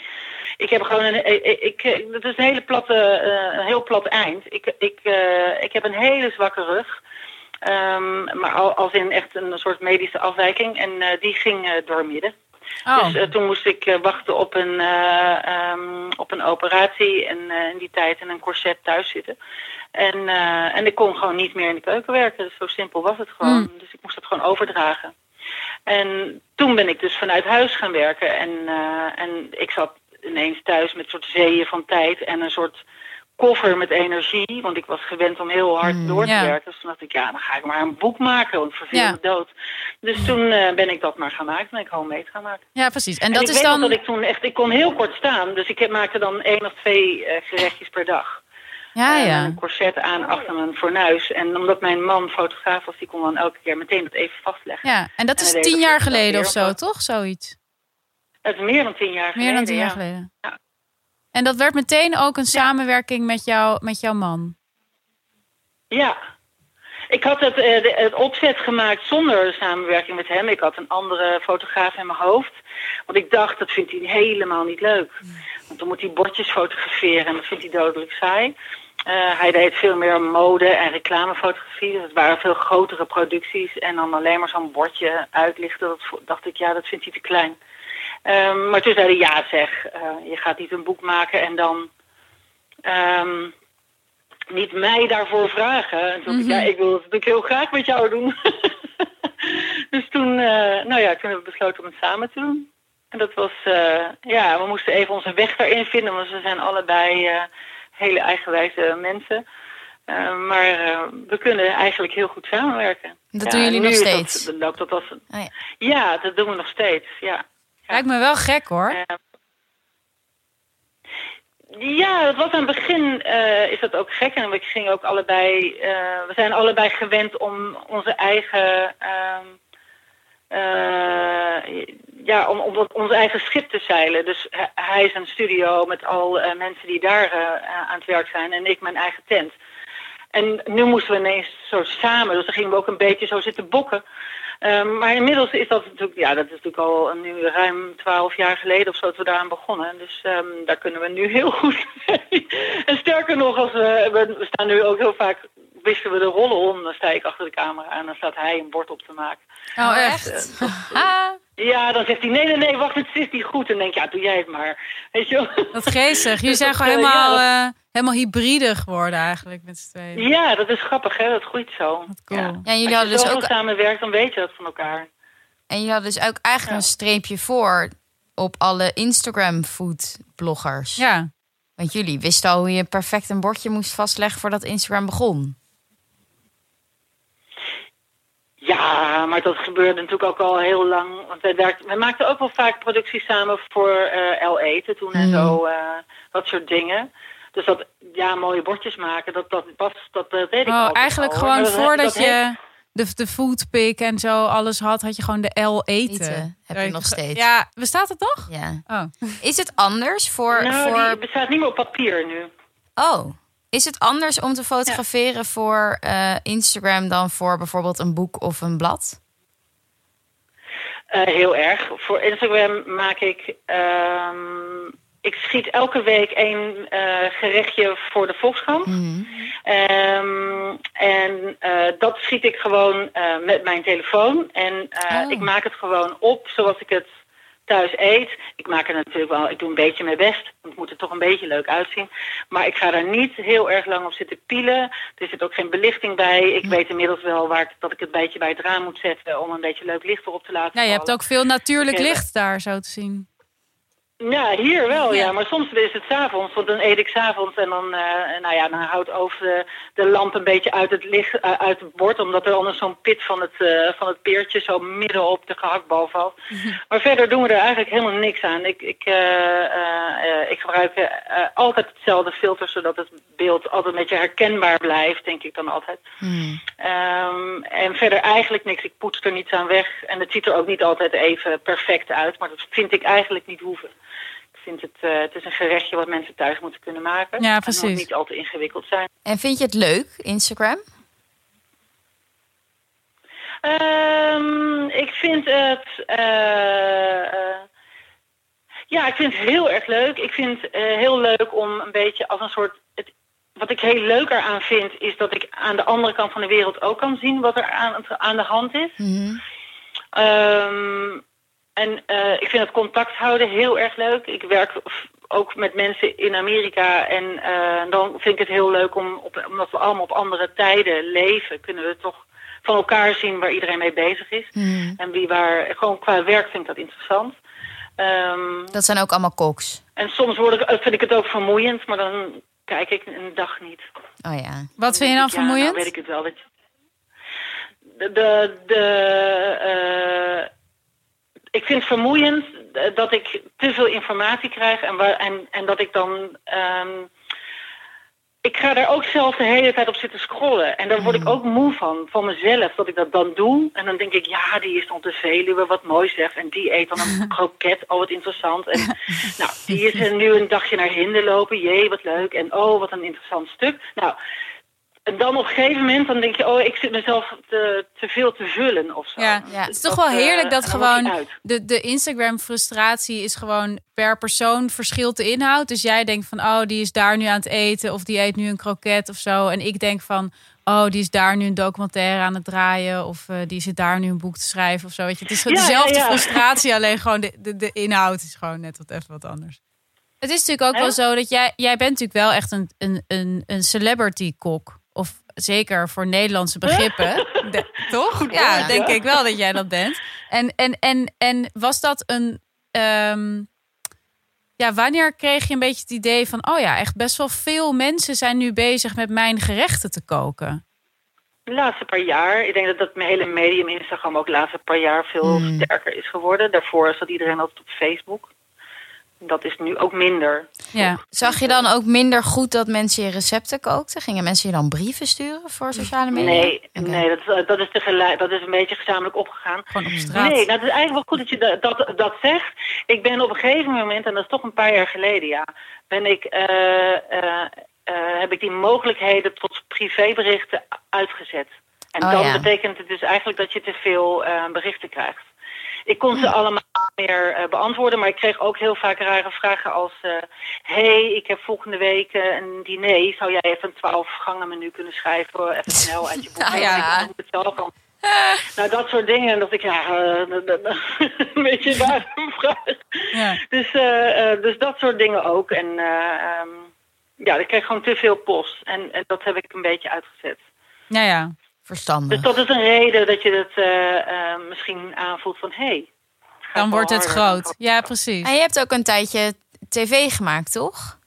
Ik heb gewoon een, ik, ik, ik- het is een hele platte, eh, een heel plat eind. Ik, ik, eh, ik heb een hele zwakke rug. Ehm, maar al- als in echt een soort medische afwijking. En eh, die ging eh, doormidden. Oh, Dus eh, toen moest ik eh, wachten op een, eh, ehm, op een operatie en eh, in die tijd in een corset thuis zitten. En, eh, en ik kon gewoon niet meer in de keuken werken. Dus zo simpel was het gewoon. Dus ik moest het gewoon overdragen. En toen ben ik dus vanuit huis gaan werken. En, eh, en ik zat ineens thuis met soort zeeën van tijd en een soort koffer met energie. Want ik was gewend om heel hard door te ja. werken. Dus toen dacht ik, ja, dan ga ik maar een boek maken, want verveel Ja. me dood. Dus toen eh, ben ik dat maar gaan maken. Ben ik mee gaan maken. ja, precies. En En dat ik is weet dan... dat ik toen echt, ik kon heel kort staan. Dus ik heb- maakte dan één of twee eh, gerechtjes per dag. Ja, En ja. Een corset aan achter mijn fornuis. En omdat mijn man fotograaf was, die kon dan elke keer meteen dat even vastleggen. Ja, en dat En is deed tien jaar geleden of zo, toch? Zoiets. Het is meer dan tien jaar geleden. Meer dan tien ja. jaar geleden. Ja. En dat werd meteen ook een samenwerking met, jou, met jouw man. Ja. Ik had het, eh, het opzet gemaakt zonder samenwerking met hem. Ik had een andere fotograaf in mijn hoofd. Want ik dacht, dat vindt hij helemaal niet leuk. Want dan moet hij bordjes fotograferen en dat vindt hij dodelijk saai. Eh, hij deed veel meer mode- en reclamefotografie. Dus het waren veel grotere producties. En dan alleen maar zo'n bordje uitlichten. Dat dacht ik, ja, dat vindt hij te klein. Ehm, maar toen zei hij, ja zeg, eh, je gaat niet een boek maken en dan... ehm, niet mij daarvoor vragen. En toen dacht ik, ja, ik wil het natuurlijk heel graag met jou doen. dus toen, eh, nou ja, toen hebben we besloten om het samen te doen. En dat was, eh, ja, we moesten even onze weg daarin vinden, want we zijn allebei hele eigenwijze mensen. Maar we kunnen eigenlijk heel goed samenwerken. Dat Ja, doen jullie nu nog steeds? Dat, loopt dat als, Oh ja. ja, dat doen we nog steeds. Ja. Lijkt me wel gek hoor. Eh, ja, was aan het begin eh, is dat ook gek. En we gingen ook allebei. eh, we zijn allebei gewend om onze eigen. ehm, eh, ja, om, om onze eigen schip te zeilen. Dus hij- is een studio met al mensen die daar aan het werk zijn. En ik mijn eigen tent. En nu moesten we ineens zo samen. Dus dan gingen we ook een beetje zo zitten bokken. Ehm, maar inmiddels is dat natuurlijk, ja, dat is natuurlijk al nu ruim twaalf jaar geleden of zo dat we daaraan begonnen. Dus ehm, daar kunnen we nu heel goed mee. En sterker nog, als we, we, we staan nu ook heel vaak, wisten we de rollen om, dan sta ik achter de camera en dan staat hij een bord op te maken. Oh, echt? Ah, Ja, dan zegt hij, nee, nee, nee, wacht, het is niet goed. En dan denk ik, ja, doe jij het maar. Weet je wel? wat geestig. Jullie Dus zijn gewoon helemaal, ja, eh, helemaal hybride geworden eigenlijk met z'n tweeën. Ja, dat is grappig, hè? Dat groeit zo. Wat cool. Ja. Ja, en jullie Als hadden je dus ook, samenwerkt, dan weet je dat van elkaar. en jullie hadden dus ook eigenlijk Ja. een streepje voor op alle Instagram food bloggers. Ja. Want jullie wisten al hoe je perfect een bordje moest vastleggen voordat Instagram begon. Ja, maar dat gebeurde natuurlijk ook al heel lang. Want wij, werkten, wij maakten ook wel vaak producties samen voor eh L Eten toen en Mhm. zo. eh, dat soort dingen. Dus dat, ja, mooie bordjes maken, dat, dat, was, dat, dat deed ik Oh, eigenlijk al, gewoon voordat dat je de, de foodpick en zo alles had, had je gewoon de L eten. Eten heb je nog steeds. Ja, bestaat het toch? Ja. Oh. Is het anders voor. Nou, voor... die bestaat niet meer op papier nu. Oh. Is het anders om te fotograferen voor eh, Instagram dan voor bijvoorbeeld een boek of een blad? Eh, heel erg. Voor Instagram maak ik. ehm, ik schiet elke week één eh, gerechtje voor de Volkskrant. Mhm. Ehm, en dat schiet ik gewoon met mijn telefoon. En Oh. ik maak het gewoon op zoals ik het thuis eet. Ik maak er natuurlijk wel, ik doe een beetje mijn best. want Het moet er toch een beetje leuk uitzien. Maar ik ga daar niet heel erg lang op zitten pielen. Er zit ook geen belichting bij. Ik weet inmiddels wel waar ik, dat ik het beetje bij het raam moet zetten om een beetje leuk licht erop te laten Ja, je hebt ook veel natuurlijk Oké, licht daar zo te zien. Ja, hier wel, ja. Ja. Maar soms is het s'avonds, want dan eet ik s'avonds en dan, eh, nou ja, dan houdt over de, de lamp een beetje uit het licht, eh, uit het bord, omdat er anders zo'n pit van het, eh, van het peertje zo midden op de gehaktbal valt. Maar verder doen we er eigenlijk helemaal niks aan. Ik, ik, ik gebruik altijd hetzelfde filter, zodat het beeld altijd een beetje herkenbaar blijft, denk ik dan altijd. Mhm. Ehm, en verder eigenlijk niks. Ik poets er niets aan weg. En het ziet er ook niet altijd even perfect uit. Maar dat vind ik eigenlijk niet hoeven. Vind het, eh, het is een gerechtje wat mensen thuis moeten kunnen maken. Ja, precies. Het moet niet al te ingewikkeld zijn. En vind je het leuk, Instagram? Ehm, ik vind het... eh, eh, ja, ik vind het heel erg leuk. Ik vind het heel leuk om een beetje als een soort... Het, wat ik heel leuk eraan vind, is dat ik aan de andere kant van de wereld ook kan zien wat er aan, aan de hand is. Mhm. Ehm, en eh, ik vind het contact houden heel erg leuk. Ik werk ook met mensen in Amerika. En eh, dan vind ik het heel leuk om, op, omdat we allemaal op andere tijden leven, kunnen we toch van elkaar zien waar iedereen mee bezig is. Mhm. En wie waar, gewoon qua werk vind ik dat interessant. Ehm, Dat zijn ook allemaal koks. en soms word ik, vind ik het ook vermoeiend, maar dan kijk ik een dag niet. Oh ja. Wat vind je dan Ja, vermoeiend? Nou weet ik het wel. Dat je- De, de, de, eh, ik vind het vermoeiend eh, dat ik te veel informatie krijg en, waar, en, en dat ik dan. ehm, ik ga daar ook zelf de hele tijd op zitten scrollen. En daar word ik ook moe van, van mezelf, dat ik dat dan doe. En dan denk ik, ja, die is op de Veluwe, wat mooi zegt. En die eet dan een kroket, oh, wat interessant. En nou, die is er nu een dagje naar Hinden lopen, jee, wat leuk. En oh, wat een interessant stuk. Nou, en dan op een gegeven moment, dan denk je, oh, ik zit mezelf te, te veel te vullen of zo. Ja, Ja. het is toch wel eh, heerlijk dat gewoon de, de Instagram-frustratie is gewoon per persoon verschilt de inhoud. Dus jij denkt van, oh, die is daar nu aan het eten of die eet nu een kroket of zo. En ik denk van, oh, die is daar nu een documentaire aan het draaien of eh, die zit daar nu een boek te schrijven of zo. Weet je, het is dezelfde ja, ja. frustratie, alleen gewoon de, de, de inhoud is gewoon net wat even wat anders. Het is natuurlijk ook wel zo dat jij, jij bent natuurlijk wel echt een, een, een, een celebrity kok. Zeker voor Nederlandse begrippen. De- toch? ja, denk ik wel dat jij dat bent. En, en, en, en was dat een. ehm, ja, wanneer kreeg je een beetje het idee van... oh ja, echt best wel veel mensen zijn nu bezig met mijn gerechten te koken? De laatste paar jaar, ik denk dat dat mijn hele medium Instagram ook de laatste paar jaar veel Hmm. sterker is geworden. Daarvoor zat iedereen altijd op Facebook. Dat is nu ook minder. Ja. Zag je dan ook minder goed dat mensen je recepten kookten? Gingen mensen je dan brieven sturen voor sociale media? Nee, nee dat, is- dat, is tegelijk, dat is een beetje gezamenlijk opgegaan. Gewoon op straat. Nee, nou, het is eigenlijk wel goed dat je dat, dat, dat zegt. Ik ben op een gegeven moment, en dat is toch een paar jaar geleden, ja, ben ik, eh, eh, eh, heb ik die mogelijkheden tot privéberichten uitgezet. En Oh, dan ja. betekent het dus eigenlijk dat je te veel eh, berichten krijgt. Ik kon ze allemaal meer eh, beantwoorden, maar ik kreeg ook heel vaak rare vragen als... eh hey, ik heb volgende week eh, een diner. Zou jij even een 12 gangen menu kunnen schrijven? Even snel uit je boek. Nou ja. Ik het zelf al. Nou, dat soort dingen. En dat ik, ja, een beetje daar een vraag. Ja. Dus, dus dat soort dingen ook. En eh, ehm, ja, ik kreeg gewoon te veel post. En, en dat heb ik een beetje uitgezet. Ja, ja. Verstandig. Dus dat is een reden dat je het eh, eh, misschien aanvoelt van... Hey, Dan wordt het groot. Ja, precies. En je hebt ook een tijdje tv gemaakt, toch?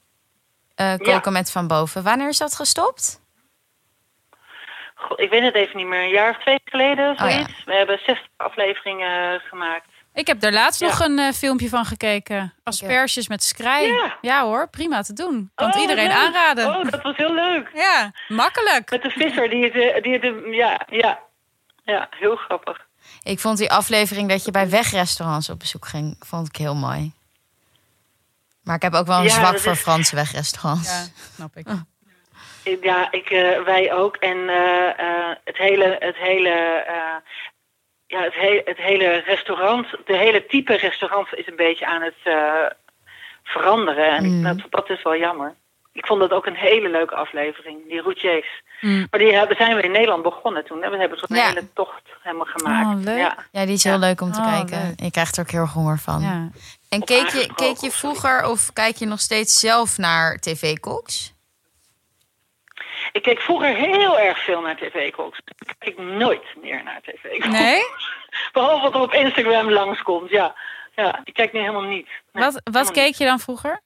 Eh, koken met Van Boven. Wanneer is dat gestopt? God, ik weet het even niet meer. Een jaar of twee geleden, Oh ja. zoiets. We hebben 60 afleveringen gemaakt. Ik heb daar laatst Ja. nog een eh, filmpje van gekeken. Asperges met skrij. Ja. Ja. hoor, prima te doen. Kan het Oh, iedereen leuk. aanraden. Oh, dat was heel leuk. Ja, makkelijk. Met de visser die het... eh, Die het eh, ja, ja. Ja, heel grappig. Ik vond die aflevering dat je bij wegrestaurants op bezoek ging, vond ik heel mooi. Maar ik heb ook wel een Ja, zwak voor is- Franse wegrestaurants. Ja, snap ik. Ja, ik, wij ook. En eh, eh, het hele, het hele, eh, ja, het, he het hele restaurant, de hele type restaurant is een beetje aan het eh, veranderen. En ik- Mm. dat, dat is wel jammer. Ik vond dat ook een hele leuke aflevering, die routiers. Mm. Maar die hebben, zijn we in Nederland begonnen toen. Hè? We hebben zo'n Ja. hele tocht helemaal gemaakt. Oh, leuk. Ja. Ja, die is heel Ja. leuk om te Oh, kijken. leuk. Je krijgt er ook heel honger van. En keek je, keek je vroeger of kijk je nog steeds zelf naar tv-koks? Ik keek vroeger heel erg veel naar tv-koks. Ik kijk nooit meer naar tv-koks. Nee? Behalve wat op Instagram langskomt, ja. Ja, ik kijk nu helemaal niet. Nee, Wat, wat keek je dan vroeger?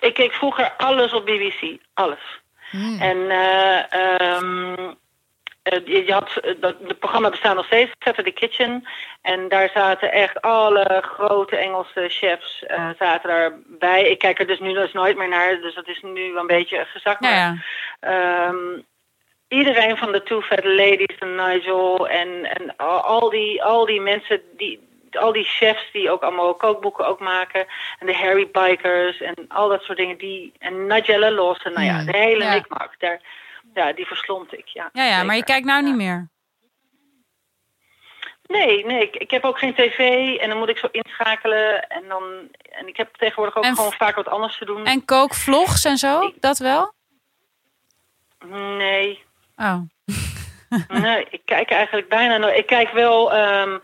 Ik keek vroeger alles op BBC. Alles. Hmm. En eh, je, je had, eh, dat, het programma bestaat nog steeds, Saturday Kitchen. En daar zaten echt alle grote Engelse chefs eh, zaten daarbij. Ik kijk er dus nu dus nooit meer naar, dus dat is nu een beetje gezakt. Ja. Ehm, iedereen van de Two Fat Ladies en Nigel en, en al, die, al die mensen, die, al die chefs die ook allemaal kookboeken ook maken. En de Harry Bikers en al dat soort dingen. Die, en Nigella Lawson, nou ja, Hmm. de hele Ja. Daar, ja, die verslond ik, ja. Ja, ja, maar je kijkt nou Ja. niet meer. Nee, nee, ik, ik heb ook geen tv en dan moet ik zo inschakelen. En, dan, en ik heb tegenwoordig ook En- gewoon vaak wat anders te doen. En kookvlogs en zo? Dat wel? Nee, Oh. Nee, ik kijk eigenlijk bijna nooit. Ik kijk wel, ehm,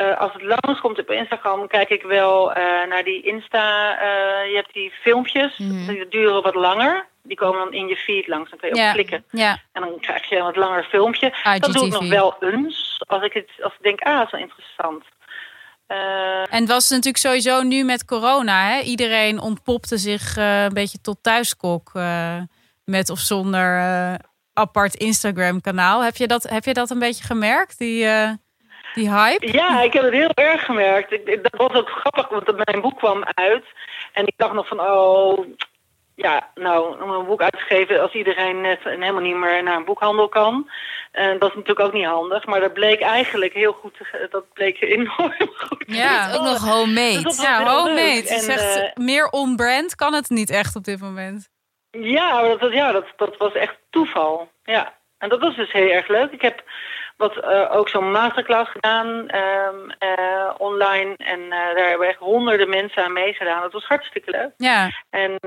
eh, als het langskomt op Instagram, kijk ik wel eh, naar die Insta. eh, je hebt die filmpjes, Mhm. die duren wat langer. Die komen dan in je feed langs, dan kun je op klikken. En dan krijg je een wat langer filmpje. Dat doe ik nog wel eens, als ik, het, als ik denk, ah, dat is wel interessant. En het was natuurlijk sowieso nu met corona. Hè? Iedereen ontpopte zich een beetje tot thuiskok. met of zonder apart Instagram kanaal. Heb je, dat, heb je dat een beetje gemerkt? Die, die hype? Ja, ik heb het heel erg gemerkt. Ik, dat was ook grappig, want mijn boek kwam uit. En ik dacht nog van, oh, ja, nou, om een boek uit te geven als iedereen net helemaal niet meer naar een boekhandel kan. En dat is natuurlijk ook niet handig. Maar dat bleek eigenlijk heel goed, te dat bleek enorm goed. te Ja. Ook nog homemade. Dus Ja, homemade. En, echt eh, meer on-brand kan het niet echt op dit moment. Ja, dat, ja dat, dat was echt toeval. Ja. En dat was dus heel erg leuk. Ik heb wat, eh, ook zo'n masterclass gedaan ehm, eh, online. En eh, daar hebben echt honderden mensen aan meegedaan. Dat was hartstikke leuk. Ja, En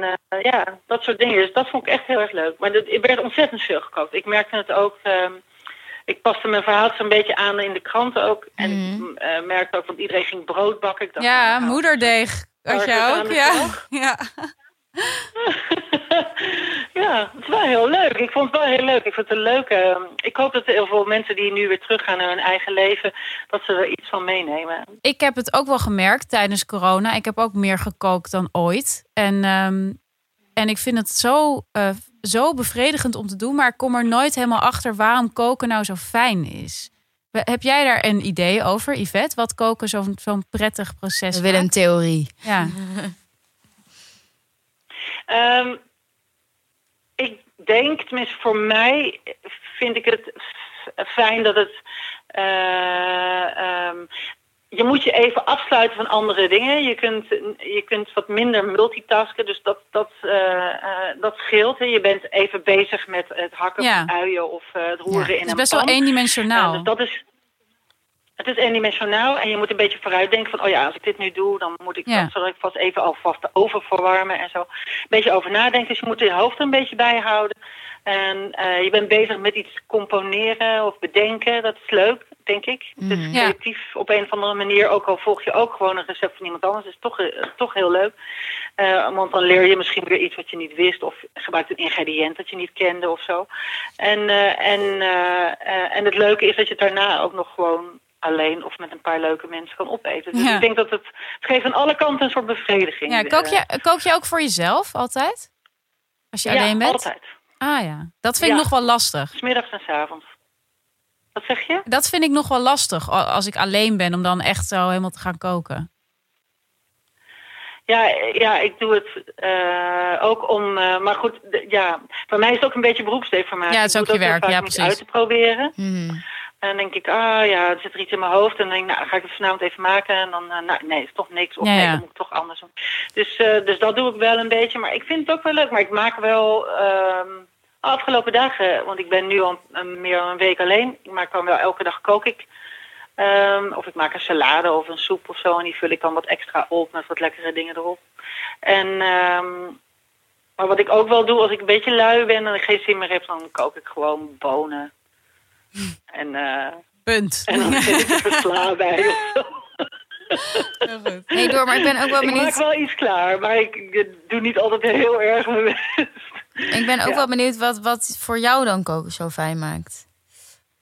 ja, dat soort dingen. Dus dat vond ik echt heel erg leuk. Maar dat, er werd ontzettend veel gekookt. Ik merkte het ook. ehm, ik paste mijn verhaal een beetje aan in de kranten ook. En Mhm. ik eh, merkte ook, want iedereen ging brood bakken. Ik dacht, ja nou, moederdeeg had zit ook. Ja. ja. Ja, het is wel heel leuk. Ik vond het wel heel leuk. Ik vind het een leuke. eh, Ik hoop dat heel veel mensen die nu weer teruggaan naar hun eigen leven, dat ze er iets van meenemen. Ik heb het ook wel gemerkt tijdens corona. Ik heb ook meer gekookt dan ooit. En, ehm, en ik vind het zo, eh, zo bevredigend om te doen. Maar ik kom er nooit helemaal achter waarom koken nou zo fijn is. Heb jij daar een idee over, Yvette? Wat koken zo'n zo'n prettig proces We willen een theorie. Ja. Ehm, ik denk, tenminste voor mij, vind ik het fijn dat het. eh, ehm, je moet je even afsluiten van andere dingen. Je kunt, je kunt wat minder multitasken, dus dat, dat, eh, eh, dat scheelt. hè. Je bent even bezig met het hakken Ja. van uien of het roeren Ja, in Het is een best wel pan. eendimensionaal. Dus dat is. Het is eendimensionaal en je moet een beetje vooruitdenken van, oh ja, als ik dit nu doe, dan moet ik, Ja. dan zal ik vast even alvast de oven verwarmen en zo. Een beetje over nadenken, dus je moet je hoofd een beetje bij houden. En eh, je bent bezig met iets componeren of bedenken, dat is leuk, denk ik. Het is Ja. creatief op een of andere manier, ook al volg je ook gewoon een recept van iemand anders, is toch, eh, toch heel leuk. Eh, want dan leer je misschien weer iets wat je niet wist of gebruikt een ingrediënt dat je niet kende of zo. En, en, en het leuke is dat je het daarna ook nog gewoon alleen of met een paar leuke mensen kan opeten. Dus Ja. ik denk dat het, het geeft aan alle kanten een soort bevrediging. ja, kook, Eh, je, kook je ook voor jezelf altijd? Als je ja, alleen bent? altijd. Ah ja, dat vind ik nog wel lastig. Smiddags en s avonds. Wat zeg je? Dat vind ik nog wel lastig als ik alleen ben om dan echt zo helemaal te gaan koken. Ja, ja, ik doe het eh, ook om. eh, maar goed, ja, voor mij is het ook een beetje beroepsdeformatie. Ja, het is ook je werk, ja, precies. uit te proberen. Mhm. En dan denk ik, ah ja, er zit er iets in mijn hoofd. En dan denk ik, nou, dan ga ik het vanavond even maken. En dan, eh, nou, nee, is toch niks. Of Ja, nee, dan moet ik toch anders doen. Dus, eh, dus dat doe ik wel een beetje. Maar ik vind het ook wel leuk. Maar ik maak wel ehm, afgelopen dagen, want ik ben nu al een- meer dan een week alleen. Ik maak dan wel elke dag kook ik. Ehm, of ik maak een salade of een soep of zo. En die vul ik dan wat extra op met wat lekkere dingen erop. En, ehm, maar wat ik ook wel doe als ik een beetje lui ben en ik geen zin meer heb, dan kook ik gewoon bonen. En, eh, Punt. en dan zet ik er sla bij zo. Nee, door, maar ik ben ook wel Ik maak benieuwd. wel iets klaar, maar ik, doe niet altijd heel erg mijn best. Ik ben ook Ja. wel benieuwd wat, wat voor jou dan koken zo fijn maakt.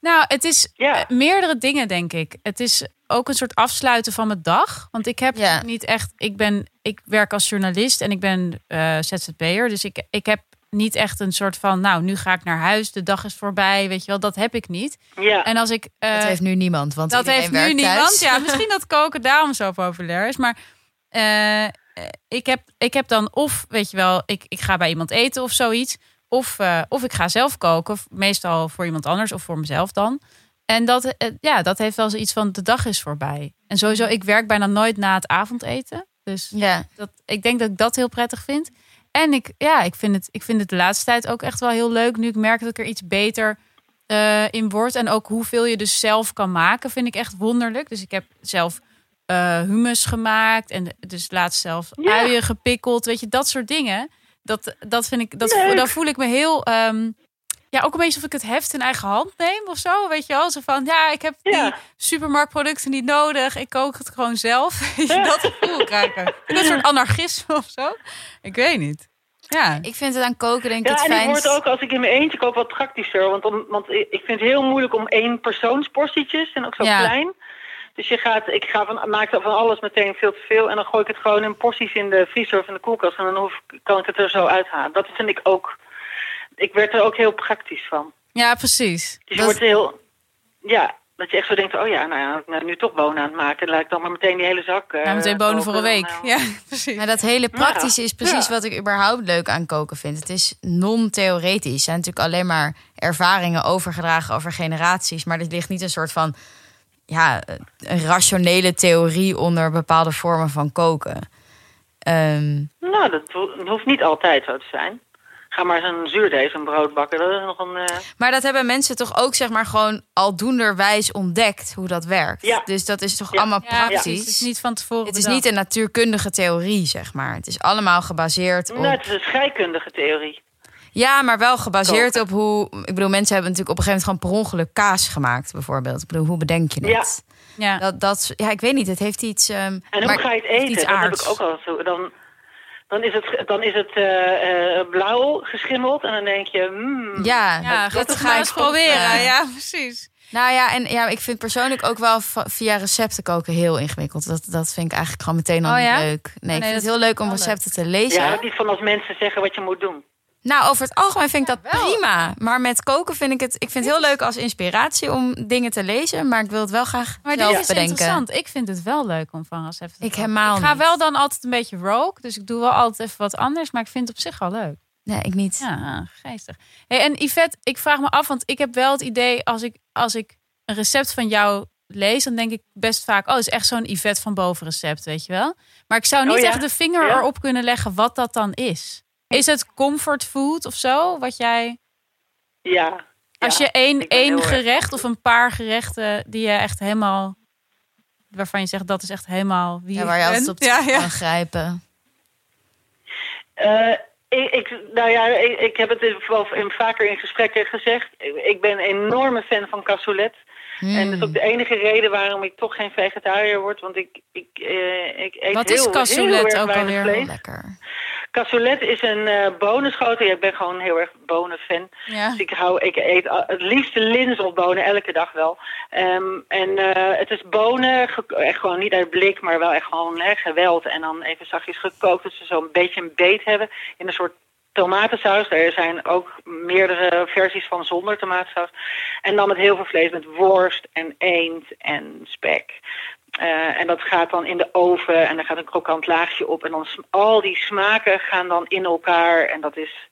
Nou, het is Ja. eh, meerdere dingen, denk ik. Het is ook een soort afsluiten van mijn dag. Want ik heb Ja. niet echt. Ik, ben, ik werk als journalist en ik ben eh ZZP'er. Dus ik, ik heb niet echt een soort van. Nou, nu ga ik naar huis. De dag is voorbij. Weet je wel, dat heb ik niet. Ja, En als ik. eh, Dat heeft nu niemand, want dat heeft nu werkt niemand. thuis. Ja, misschien dat koken daarom zo populair is. Maar eh, ik, heb, ik heb dan of, weet je wel, ik, ik ga bij iemand eten of zoiets. Of, eh, of ik ga zelf koken. Meestal voor iemand anders of voor mezelf dan. En dat, ja, dat heeft wel zoiets van de dag is voorbij. En sowieso, ik werk bijna nooit na het avondeten. Dus Ja, dat, ik denk dat ik dat heel prettig vind. En ik, ja, ik, vind het, ik vind het de laatste tijd ook echt wel heel leuk. Nu ik merk dat ik er iets beter eh, in word. En ook hoeveel je dus zelf kan maken, vind ik echt wonderlijk. Dus ik heb zelf eh hummus gemaakt. En dus laatst zelf Ja. uien gepikkeld. Weet je, dat soort dingen. Dat, dat vind ik, dat, Leuk. dan voel ik me heel... ehm, ja, ook een beetje of ik het heft in eigen hand neem of zo. Weet je wel? Zo van, ja, ik heb die Ja. supermarktproducten niet nodig. Ik kook het gewoon zelf. Ja. dat gevoel krijgen. Een soort anarchisme of zo. Ik weet niet. Ja. ik vind het aan koken denk ik ja het en ik word ook als ik in mijn eentje koop wat praktischer. Want, om, want ik ik vind het heel moeilijk om één persoonsportietjes en ook zo Ja. klein. Dus je gaat, ik ga van, maak van alles meteen veel te veel. En dan gooi ik het gewoon in porties in de vriezer of in de koelkast. En dan hoef, kan ik het er zo uithalen. Dat vind ik ook. Ik werd er ook heel praktisch van. ja, precies. Dus je Dat- wordt heel. Ja, dat je echt zo denkt: oh ja, nou ja, ik ben nu toch bonen aan het maken. Dan laat ik dan maar meteen die hele zak. eh, Ja, meteen bonen voor een week. Dan, eh, Ja, precies. Maar dat hele praktische is precies Ja. wat ik überhaupt leuk aan koken vind. Het is non-theoretisch. Het zijn natuurlijk alleen maar ervaringen overgedragen over generaties. Maar er ligt niet een soort van ja, een rationele theorie onder bepaalde vormen van koken. Ehm, Nou, dat hoeft niet altijd zo te zijn. Ga maar eens een zuurdees, een brood bakken. Dat is nog een. eh, maar dat hebben mensen toch ook zeg maar gewoon aldoenderwijs ontdekt hoe dat werkt. Ja. Dus dat is toch Ja. allemaal Ja, praktisch. precies. Het is niet van tevoren Het is bedacht. niet een natuurkundige theorie, zeg maar. Het is allemaal gebaseerd op... Nou, het is een scheikundige theorie. Ja, maar wel gebaseerd op hoe... Ik bedoel, mensen hebben natuurlijk op een gegeven moment gewoon per ongeluk kaas gemaakt, bijvoorbeeld. Ik bedoel, hoe bedenk je het? Ja. Dat, dat, ja, ik weet niet. Het heeft iets... ehm, En maar hoe ga je het eten? iets Dat heb ik ook al zo. Dan, dan is het, dan is het eh, eh, blauw geschimmeld. En dan denk je, hmm, Ja, Ja, dat, dat ga ik eens proberen. proberen. Ja, precies. Nou ja, en ja, ik vind persoonlijk ook wel via recepten koken heel ingewikkeld. Dat, dat vind ik eigenlijk gewoon meteen al Oh niet leuk. Nee, ik nee, vind het heel leuk om recepten te lezen. ja, niet van als mensen zeggen wat je moet doen. Nou, over het algemeen vind ik dat prima. Maar met koken vind ik het... Ik vind het heel leuk als inspiratie om dingen te lezen. Maar ik wil het wel graag Maar dit zelf is bedenken. interessant. Ik vind het wel leuk om van recepten te Ik koken. helemaal Ik ga niet. wel dan altijd een beetje rogue. Dus ik doe wel altijd even wat anders. Maar ik vind het op zich wel leuk. Nee, ik niet. Ja, geestig. Hey, en Yvette, ik vraag me af, want ik heb wel het idee als ik, als ik een recept van jou lees, dan denk ik best vaak, oh, het is echt zo'n Yvette van boven recept, weet je wel. Maar ik zou niet Oh ja? echt de vinger Ja. erop kunnen leggen wat dat dan is. Is het comfort food of zo? Wat jij, Ja. als je één, één gerecht of een paar gerechten die je echt helemaal, waarvan je zegt dat is echt helemaal wie Ja, waar je altijd op ja, kan grijpen. Eh, ik, ik, nou ja, ik, ik heb het in, vaker in gesprekken gezegd. Ik, ik ben een enorme fan van cassoulet. En dat is ook de enige reden waarom ik toch geen vegetariër word. Want ik, ik, eh, ik eet Wat heel, is cassoulet heel erg ook alweer? vlees. Lekker. Cassoulet is een eh bonenschotel. Ja, ik ben gewoon heel erg bonenfan. Ja. Dus ik, hou, ik eet het liefste linzenbonen elke dag wel. Ehm, en eh, het is bonen, echt gewoon niet uit blik, maar wel echt gewoon hè, geweld. En dan even zachtjes gekookt, dat ze zo'n beetje een beet hebben in een soort tomatensaus. Er zijn ook meerdere versies van zonder tomatensaus. En dan met heel veel vlees, met worst en eend en spek. Eh, en dat gaat dan in de oven en er gaat een krokant laagje op. En dan al die smaken gaan dan in elkaar. En dat is,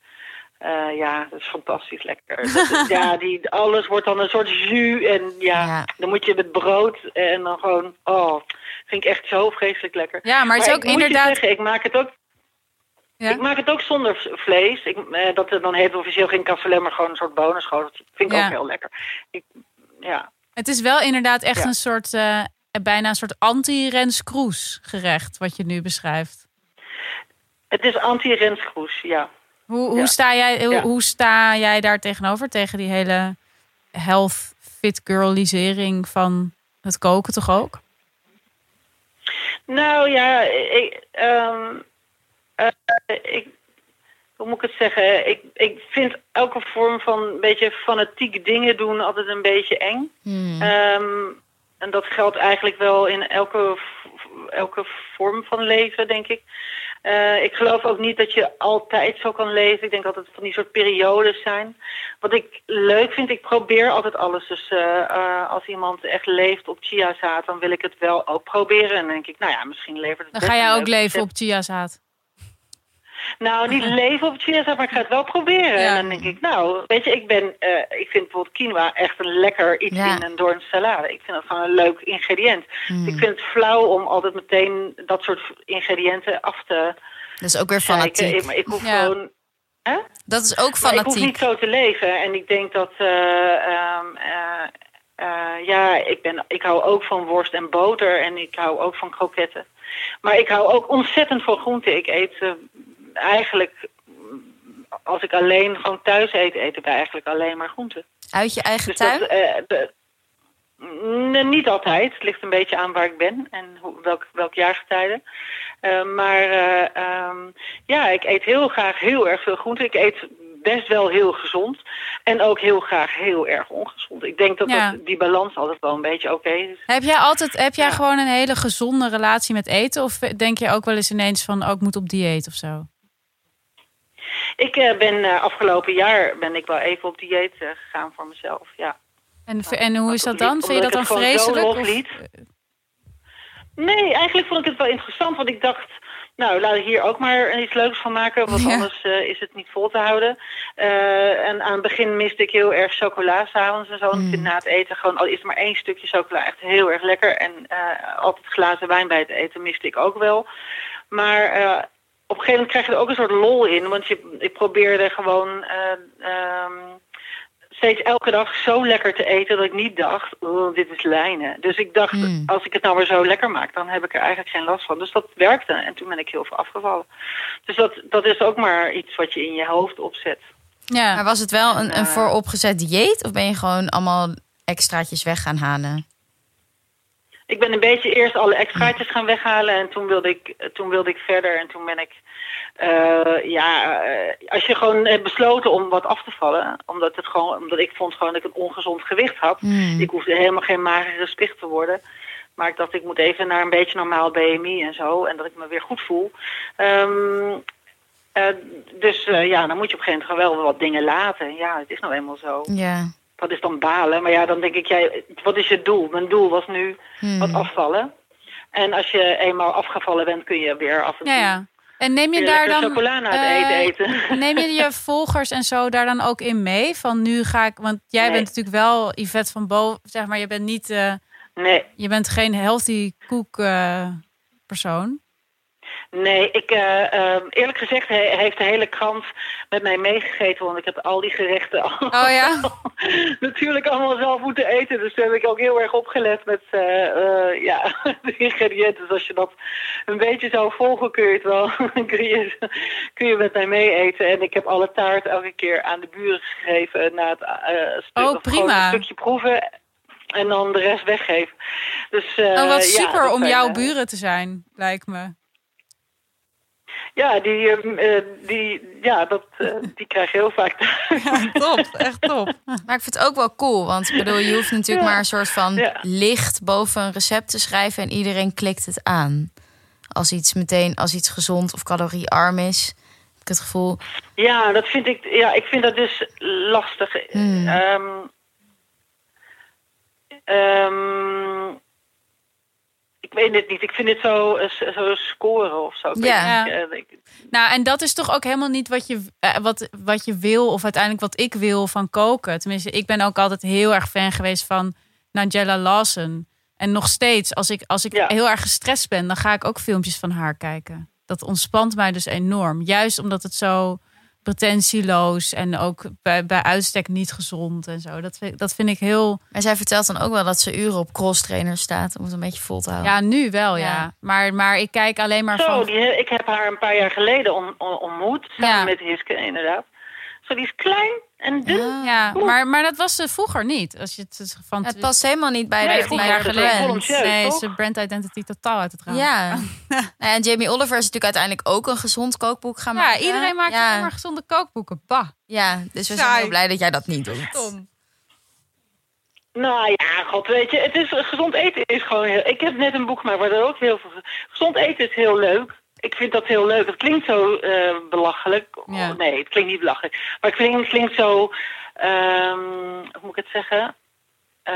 eh, ja, dat is fantastisch lekker. Dat is- ja, die, alles wordt dan een soort jus. En ja, Ja. dan moet je met brood en dan gewoon, oh, vind ik echt zo vreselijk lekker. Ja, maar het is ik ook je inderdaad. zeggen, ik maak het ook Ja? ik maak het ook zonder vlees. Ik, eh, dat dan heet officieel geen cassoulet, maar gewoon een soort bonenschoteltje. Vind ik Ja. ook heel lekker. Ik, ja. Het is wel inderdaad echt Ja. een soort, eh, bijna een soort anti-Rens Kroes gerecht, wat je nu beschrijft. Het is anti-renskroes, ja. Hoe, hoe, Ja. sta jij, hoe, Ja. hoe sta jij daar tegenover? Tegen die hele health fit girlisering van het koken toch ook? Nou ja, ik, ehm, eh, ik, hoe moet ik het zeggen? Ik, ik vind elke vorm van een beetje fanatiek dingen doen altijd een beetje eng. Hmm. Ehm, en dat geldt eigenlijk wel in elke, elke vorm van leven, denk ik. Eh, ik geloof ook niet dat je altijd zo kan leven. Ik denk dat het van die soort periodes zijn. Wat ik leuk vind, ik probeer altijd alles. Dus eh, eh, als iemand echt leeft op chiazaad, dan wil ik het wel ook proberen. En dan denk ik, nou ja, misschien levert het Dan ga jij ook leven op chiazaad. Nou, niet leven op chiazaad, maar ik ga het wel proberen. Ja. En dan denk ik, nou, weet je, ik ben, eh, ik vind bijvoorbeeld quinoa echt een lekker iets Ja. in een door een salade. Ik vind dat gewoon een leuk ingrediënt. Hmm. Ik vind het flauw om altijd meteen dat soort ingrediënten af te Dat is ook weer fanatiek. Ik, maar ik hoef Ja. gewoon... Hè? Dat is ook Maar ik hoef fanatiek. niet zo te leven. En ik denk dat... eh, ehm, eh, ja, ik, ben, ik hou ook van worst en boter. En ik hou ook van kroketten. Maar ik hou ook ontzettend van groenten. Ik eet eigenlijk... Als ik alleen gewoon thuis eet, eet ik eigenlijk alleen maar groenten. Uit je eigen Dus tuin? dat, eh, de- Nee, niet altijd. Het ligt een beetje aan waar ik ben en hoe, welk, welk jaargetijde. Eh, maar eh, ehm, ja, ik eet heel graag heel erg veel groente. Ik eet best wel heel gezond. En ook heel graag heel erg ongezond. Ik denk dat, Ja. dat die balans altijd wel een beetje oké is. Heb jij altijd heb jij Ja. gewoon een hele gezonde relatie met eten? Of denk je ook wel eens ineens van, oh, ik moet op dieet of zo? Ik eh, ben eh, afgelopen jaar ben ik wel even op dieet eh, gegaan voor mezelf. Ja. En, en hoe is dat dan? Vind je dat dan vreselijk? Of-. Nee, eigenlijk vond ik het wel interessant, want ik dacht, nou, laat ik hier ook maar iets leuks van maken, want Ja. anders is het niet vol te houden. En aan het begin miste ik heel erg chocola s'avonds en zo. En vind na het eten gewoon, al is er maar één stukje chocola, echt heel erg lekker. En eh, altijd glazen wijn bij het eten miste ik ook wel. Maar op een gegeven moment krijg je er ook een soort lol in, want je, ik probeerde gewoon... eh, ehm, steeds elke dag zo lekker te eten dat ik niet dacht, oh, dit is lijnen. Dus ik dacht, Hmm. als ik het nou weer zo lekker maak, dan heb ik er eigenlijk geen last van. Dus dat werkte en toen ben ik heel veel afgevallen. Dus dat, dat is ook maar iets wat je in je hoofd opzet. Ja. Maar was het wel een, een Eh. vooropgezet dieet? Of ben je gewoon allemaal extraatjes weg gaan halen? Ik ben een beetje eerst alle extraatjes gaan weghalen en toen wilde ik, toen wilde ik verder en toen ben ik eh, ja, eh, als je gewoon hebt besloten om wat af te vallen, omdat, het gewoon, omdat ik vond gewoon dat ik een ongezond gewicht had. Hmm. Ik hoefde helemaal geen magere spicht te worden. Maar ik dacht, ik moet even naar een beetje normaal BMI en zo. En dat ik me weer goed voel. Ehm, eh, dus eh, ja, dan moet je op een gegeven moment gewoon wel wat dingen laten. Ja, het is nou eenmaal zo. Ja. Dat is dan balen. Maar ja, dan denk ik, jij, wat is je doel? Mijn doel was nu Hmm. wat afvallen. En als je eenmaal afgevallen bent, kun je weer af en toe... Ja, ja. En neem je daar dan. chocola na het eh, eten eten. Neem je je volgers en zo daar dan ook in mee? Van nu ga ik. Want jij Nee. bent natuurlijk wel Yvette van Bo. Zeg maar, je bent niet. eh, Nee, je bent geen healthy cook eh, persoon. Nee ik, eh, ehm, eerlijk gezegd he- heeft de hele krant met mij meegegeten. Want ik heb al die gerechten al, Oh ja? natuurlijk allemaal zelf moeten eten. Dus daar heb ik ook heel erg opgelet met eh, eh, ja, de ingrediënten. Dus als je dat een beetje zou volgen, kun je het wel kun je, kun je met mij mee eten. En ik heb alle taart elke keer aan de buren gegeven na het stuk, Oh, prima. stukje proeven. En dan de rest weggeven. Dus, eh, Oh, wat ja, super om zijn, jouw buren te zijn, lijkt me. Ja, die, ehm, eh, die, ja dat, eh, die krijg je heel vaak. top, echt top. Maar ik vind het ook wel cool, want ik bedoel, je hoeft natuurlijk Ja. maar een soort van Ja. licht boven een recept te schrijven en iedereen klikt het aan. Als iets meteen, als iets gezond of caloriearm is, heb ik het gevoel. Ja, dat vind ik, ja, ik vind dat dus lastig. Hmm. Ehm, ehm, ik weet het niet. Ik vind het zo, eh, zo scoren of zo. Ja. eh, ik- Nou, en dat is toch ook helemaal niet wat je, eh, wat, wat je wil, of uiteindelijk wat ik wil van koken. Tenminste, ik ben ook altijd heel erg fan geweest van Nigella Lawson. En nog steeds, als ik, als ik Ja. heel erg gestrest ben, dan ga ik ook filmpjes van haar kijken. Dat ontspant mij dus enorm. Juist omdat het zo pretentieloos en ook bij, bij uitstek niet gezond en zo. Dat vind, dat vind ik heel. Maar zij vertelt dan ook wel dat ze uren op cross trainer staat om het een beetje vol te houden. Ja, nu wel, ja. Ja. Maar, maar ik kijk alleen maar Zo, van. die, ik heb haar een paar jaar geleden on- on- ontmoet. Samen Ja. met Hiske, inderdaad. Zo, die is klein en dun. Ah. Ja, maar, maar dat was ze vroeger niet. Als je het van Het past helemaal niet bij Nee, de, 15 bij jaar de volumieus, Nee, ze brand identity totaal uit het raam. Ja. nou ja, en Jamie Oliver is natuurlijk uiteindelijk ook een gezond kookboek gaan Ja, maken. iedereen maakt ja. alleen maar gezonde kookboeken. Bah. Ja, dus we zijn heel blij dat jij dat niet doet. Tom. Nou ja, god, weet je, het is, gezond eten is gewoon heel... Ik heb net een boek gemaakt waar er ook heel veel... Gezond eten is heel leuk. Ik vind dat heel leuk. Het klinkt zo eh, belachelijk. Ja. Oh, nee, het klinkt niet belachelijk. Maar het klinkt, klinkt zo... ehm, hoe moet ik het zeggen? Eh,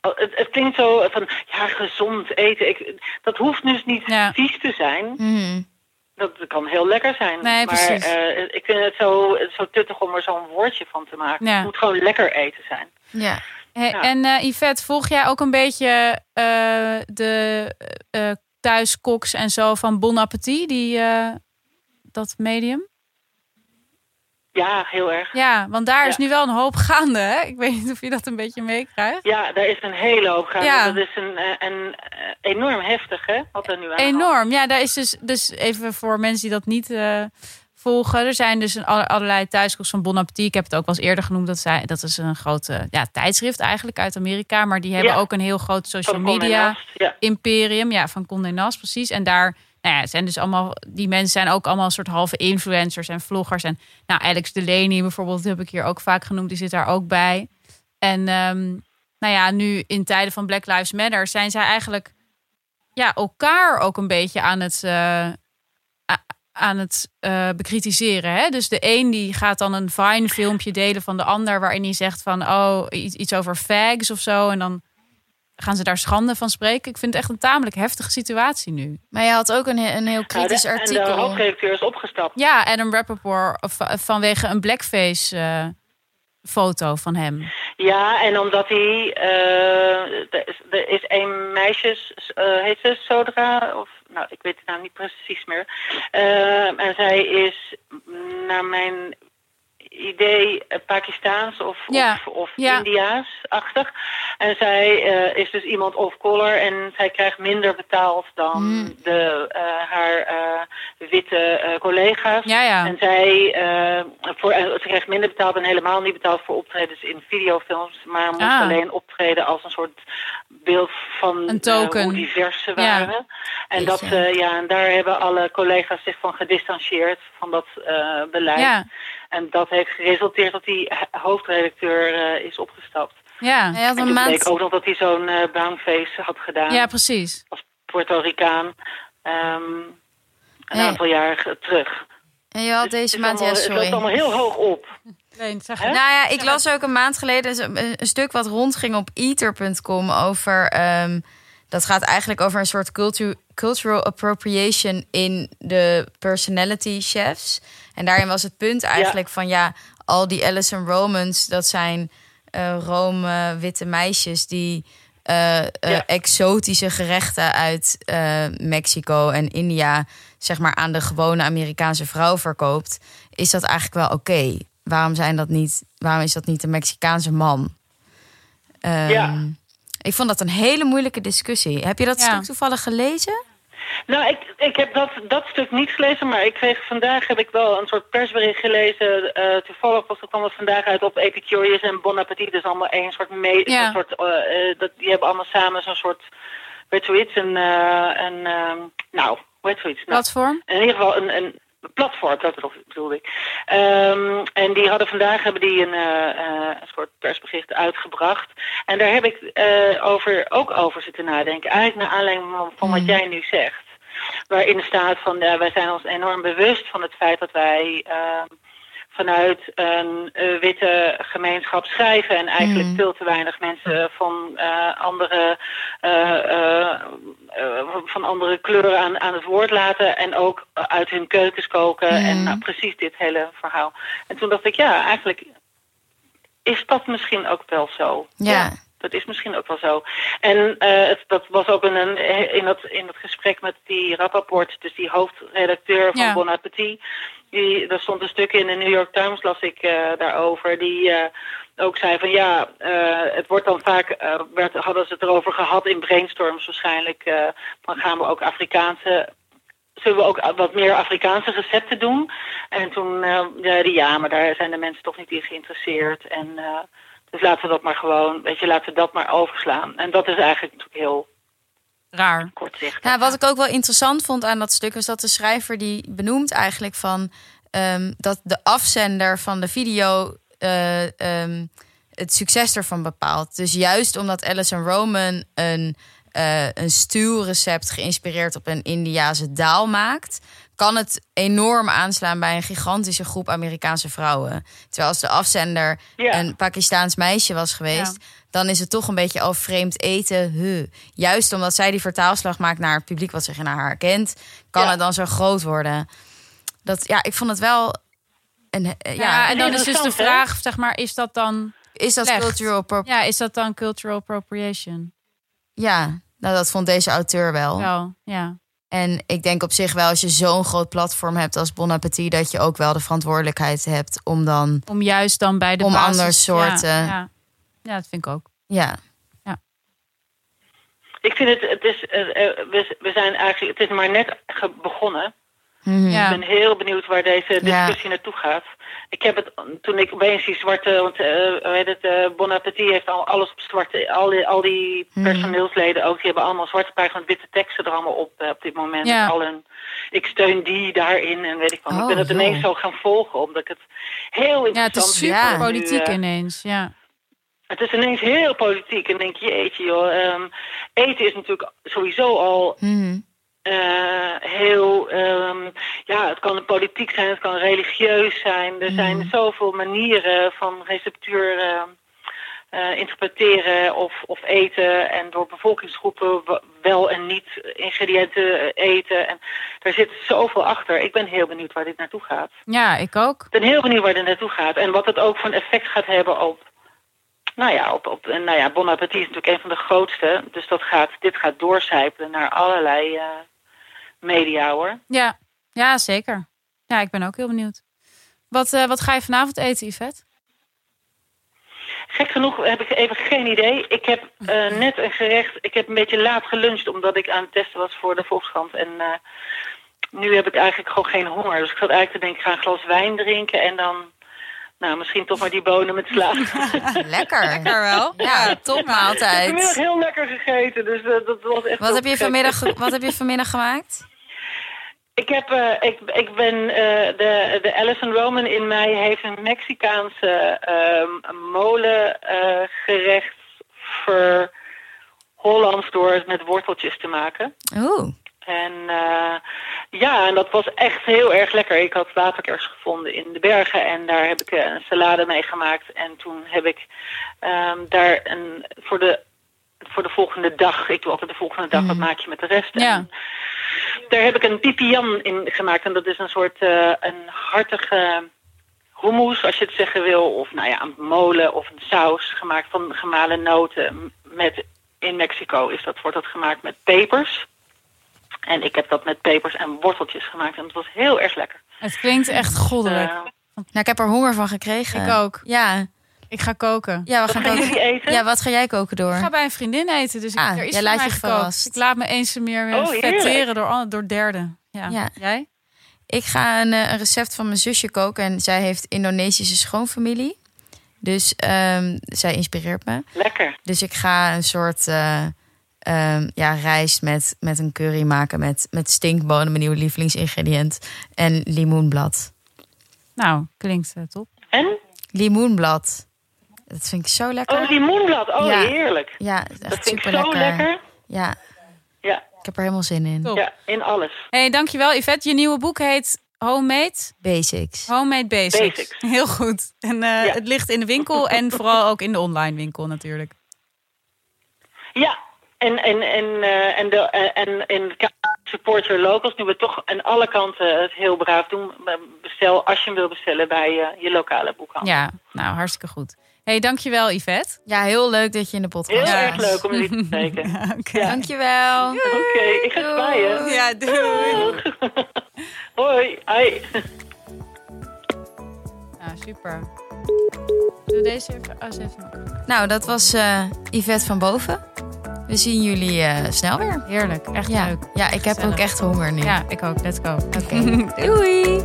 het, het klinkt zo van, ja, gezond eten. Ik, dat hoeft dus niet Ja. vies te zijn. Mhm. Dat kan heel lekker zijn. Nee, maar eh, ik vind het zo, zo tuttig om er zo'n woordje van te maken. Ja. Het moet gewoon lekker eten zijn. Ja. Hey, Ja. En eh, Yvette, volg jij ook een beetje de eh thuiskoks en zo van Bon Appetit, die, eh, dat medium? Ja, heel erg. Ja, want daar is nu wel een hoop gaande. Hè? Ik weet niet of je dat een beetje meekrijgt. Ja, daar is een hele hoop gaande. Ja. Dat is een, eh, een, eh, enorm heftig, hè? Wat er nu aan Enorm. Ja, daar is dus, dus even voor mensen die dat niet volgen. Er zijn dus allerlei thuiskoks van Bon Appetit. Ik heb het ook wel eens eerder genoemd. Dat, zij, dat is een grote ja, tijdschrift eigenlijk uit Amerika. Maar die hebben Ja. ook een heel groot social media Ja. imperium. Ja, van Condé Nast, precies. En daar nou ja, zijn dus allemaal... Die mensen zijn ook allemaal een soort halve influencers en vloggers. En nou, Alex Delaney bijvoorbeeld heb ik hier ook vaak genoemd. Die zit daar ook bij. En ehm, nou ja, nu in tijden van Black Lives Matter zijn zij eigenlijk ja, elkaar ook een beetje aan het, a- aan het eh, bekritiseren. Hè? Dus de een die gaat dan een Vine filmpje delen van de ander... waarin hij zegt van, oh, iets, iets over fags of zo. En dan gaan ze daar schande van spreken. Ik vind het echt een tamelijk heftige situatie nu. Maar je had ook een, een heel kritisch de, en de artikel. hoofdredacteur is opgestapt. Ja, Adam Rappaport of, eh, vanwege een blackface eh, foto van hem. Ja, en omdat hij... eh, er, is, er is een meisje, eh, heet ze Sodra? Of, nou, ik weet het nou niet precies meer. Eh, en zij is, naar mijn idee eh, Pakistaans of, Ja, of, of ja. Indiaas-achtig. En zij eh, is dus iemand of color en zij krijgt minder betaald dan Hmm. de, eh, haar witte collega's. Ja. En zij voor, ze krijgt minder betaald en helemaal niet betaald voor optredens in videofilms, maar moest Ah. alleen optreden als een soort beeld van Een token. hoe divers ze waren. En, dat, ja, en daar hebben alle collega's zich van gedistanceerd, van dat beleid. En dat heeft geresulteerd dat die hoofdredacteur eh, is opgestapt. ja. Hij had En een maand. ook nog dat hij zo'n brownface had gedaan ja, precies. als Puerto Ricaan. ehm, een Nee. aantal jaar terug. En je had Dus het deze maand, ja, allemaal- Het loopt sorry. allemaal heel hoog op. Zeg het. Nou ja, ik las ook een maand geleden een, een stuk wat rondging op eater.com over. ehm, dat gaat eigenlijk over een soort cultu cultural appropriation in de personality chefs. En daarin was het punt eigenlijk van ja, al die Alison Romans, dat zijn eh Rome witte meisjes die eh, eh, Ja. exotische gerechten uit eh, Mexico en India, zeg maar, aan de gewone Amerikaanse vrouw verkoopt. Is dat eigenlijk wel oké? Waarom zijn dat niet? Waarom is dat niet een Mexicaanse man? Ehm, Ja. Ik vond dat een hele moeilijke discussie. Heb je dat Ja. stuk toevallig gelezen? Nou, ik, ik heb dat, dat stuk niet gelezen, maar ik kreeg vandaag heb ik wel een soort persbericht gelezen. eh, toevallig was het kwam het vandaag uit op Epicurious en Bon Appetit. Dus allemaal één soort mee. Ja. Een soort, eh, eh, dat, die hebben allemaal samen zo'n soort. Weet je zoiets? Een, eh, een, ehm, nou, hoe heet zoiets? Nou, Platform? in ieder geval een, een platform, dat bedoel- bedoelde ik. Ehm, en die hadden vandaag hebben die een, eh, eh, een soort persbericht uitgebracht. En daar heb ik eh, over, ook over zitten nadenken. Eigenlijk naar aanleiding van, van wat jij nu zegt. Waarin staat van, ja, wij zijn ons enorm bewust van het feit dat wij ehm, vanuit een eh, witte gemeenschap schrijven. En eigenlijk Mhm. veel te weinig mensen van eh, andere eh, van andere kleuren aan, aan het woord laten. En ook uit hun keukens koken. Mhm. En nou, precies dit hele verhaal. En toen dacht ik, ja, eigenlijk is dat misschien ook wel zo. Ja. Dat is misschien ook wel zo. En eh, het, dat was ook in, een, in, dat, in dat gesprek met die Rappaport, dus die hoofdredacteur van Ja. Bon Appetit. Die, er stond een stuk in de New York Times, las ik eh, daarover, die eh, ook zei van ja, het wordt dan vaak, werd, hadden ze het erover gehad in brainstorms waarschijnlijk, dan gaan we ook Afrikaanse zullen we ook wat meer Afrikaanse recepten doen? En toen eh zei hij, ja, maar daar zijn de mensen toch niet in geïnteresseerd. En dus laten we dat maar gewoon, weet je, laten we dat maar overslaan. En dat is eigenlijk natuurlijk heel Raar. kortzichtig. Nou, wat ik ook wel interessant vond aan dat stuk, was dat de schrijver die benoemt eigenlijk van ehm, dat de afzender van de video eh, ehm, het succes ervan bepaalt. Dus juist omdat Alison Roman een, eh een stuwrecept geïnspireerd op een Indiase daal maakt, kan het enorm aanslaan bij een gigantische groep Amerikaanse vrouwen. Terwijl als de afzender Ja. een Pakistaans meisje was geweest, dan is het toch een beetje al vreemd eten. Huh. Juist omdat zij die vertaalslag maakt naar het publiek wat zich naar haar kent, kan Ja. het dan zo groot worden. Dat, ja, ik vond het wel. Een, eh, Ja, ja, en dan is dus de hè? vraag, zeg maar, is dat dan... is dat slecht. cultural Ja, is dat dan cultural appropriation? Ja, nou, dat vond deze auteur wel. Wel, ja. En ik denk op zich wel, als je zo'n groot platform hebt als Bon Appetit, dat je ook wel de verantwoordelijkheid hebt om dan. Om juist dan bij de Om basis... ander soorten. Ja, ja. ja, dat vind ik ook. Ja, Ik vind het, het is, eh, eh, we, we zijn eigenlijk, het is maar net begonnen. Mhm. Ja. Ik ben heel benieuwd waar deze discussie naartoe gaat. Ik heb het toen ik opeens die zwarte, want eh hoe heet het, eh, Bon Appetit heeft al alles op zwarte, al die, al die Mhm. personeelsleden ook, die hebben allemaal zwarte pagina's met witte teksten er allemaal op eh, op dit moment. Ja. Al hun, ik steun die daarin en weet ik wat. ik Oh, ben het joh. ineens zo gaan volgen, omdat ik het heel Ja, het interessant is super Ja. om nu, politiek eh, ineens. Ja. het is ineens heel politiek en denk je, jeetje joh, ehm, eten is natuurlijk sowieso al Mhm. Eh, heel, ehm, ja, het kan politiek zijn, het kan religieus zijn. Er zijn zoveel manieren van receptuur eh, eh, interpreteren of, of eten en door bevolkingsgroepen wel en niet ingrediënten eten. En daar zit zoveel achter. Ik ben heel benieuwd waar dit naartoe gaat. ja, ik ook. Ik ben heel benieuwd waar dit naartoe gaat en wat het ook voor een effect gaat hebben op. Nou ja, op, op, en nou ja, Bon Appetit is natuurlijk een van de grootste. Dus dat gaat, dit gaat doorcijpelen naar allerlei eh, media hoor. Ja. ja, zeker. Ja, ik ben ook heel benieuwd. Wat, eh, wat ga je vanavond eten, Yvette? Gek genoeg heb ik even geen idee. Ik heb eh, net een gerecht. Ik heb een beetje laat geluncht omdat ik aan het testen was voor de Volkskrant. En eh, nu heb ik eigenlijk gewoon geen honger. Dus ik zat eigenlijk te denken, ik ga een glas wijn drinken en dan. Nou, misschien toch maar die bonen met sla. Lekker. Lekker wel. Ja, ik heb topmaaltijd. vanmiddag heel lekker gegeten, dus eh, dat was echt. Wat heb, je vanmiddag, wat heb je vanmiddag gemaakt? Ik, heb, eh, ik, ik ben eh, de, de Alison Roman in mij heeft een Mexicaanse ehm molengerecht ver Hollands door het met worteltjes te maken. Oeh. En eh, ja, en dat was echt heel erg lekker. Ik had waterkers gevonden in de bergen en daar heb ik eh, een salade mee gemaakt. En toen heb ik ehm, daar een, voor, de, voor de volgende dag, ik doe altijd de volgende dag, wat maak je met de rest? Ja. En daar heb ik een pipian in gemaakt. En dat is een soort eh, een hartige hummus, als je het zeggen wil. Of nou ja, een molen of een saus gemaakt van gemalen noten. Met, in Mexico is dat, wordt dat gemaakt met pepers. En ik heb dat met pepers en worteltjes gemaakt. En het was heel erg lekker. Het klinkt echt goddelijk. Eh, Nou, ik heb er honger van gekregen. Ik ook. Ja, Ik ga koken. ja we wat gaan gaan koken. jullie eten? Ja, wat ga jij koken door? Ik ga bij een vriendin eten, dus ik, Ah, er is jij laat je verrast. Ik laat me eens en meer weer Oh, vetteren door, door derden. Ja. Ja. Jij? Ik ga een, eh, een recept van mijn zusje koken. En zij heeft Indonesische schoonfamilie. Dus ehm, zij inspireert me. Lekker. Dus ik ga een soort eh, ehm, ja, rijst met, met een curry maken. Met, met stinkbonen, mijn nieuwe lievelingsingrediënt. En limoenblad. Nou, klinkt eh, top. En? Limoenblad. Dat vind ik zo lekker. Oh, limoenblad. Oh, Ja. heerlijk. Ja, is Dat echt vind ik super zo lekker. lekker. Ja, Ja, ik heb er helemaal zin in. Top. ja, in alles. hey, dankjewel Yvette. Je nieuwe boek heet Homemade. Basics. Homemade Basics. Basics. Heel goed. En eh, Ja. het ligt in de winkel en vooral ook in de online winkel natuurlijk. Ja, en, en, en, eh, en, de, eh, en, en support your locals. Nu we toch aan alle kanten het heel braaf doen. Bestel als je hem wil bestellen bij eh, je lokale boekhandel. Ja, nou hartstikke goed. hey, dankjewel Yvette. Ja, heel leuk dat je in de podcast Heel was. erg leuk om jullie te spreken. Ja, Oké. Ja. Dankjewel. Oké, ik ga zwaaien. Ja, doei. Hoi, hoi. Ja, super. Doe deze even. Oh. Nou, dat was eh, Yvette van Boven. We zien jullie eh, snel weer. Heerlijk, echt Ja, leuk. ja ik heb ook echt honger nu. Ja, ik ook. Let's go. Oké. Doei.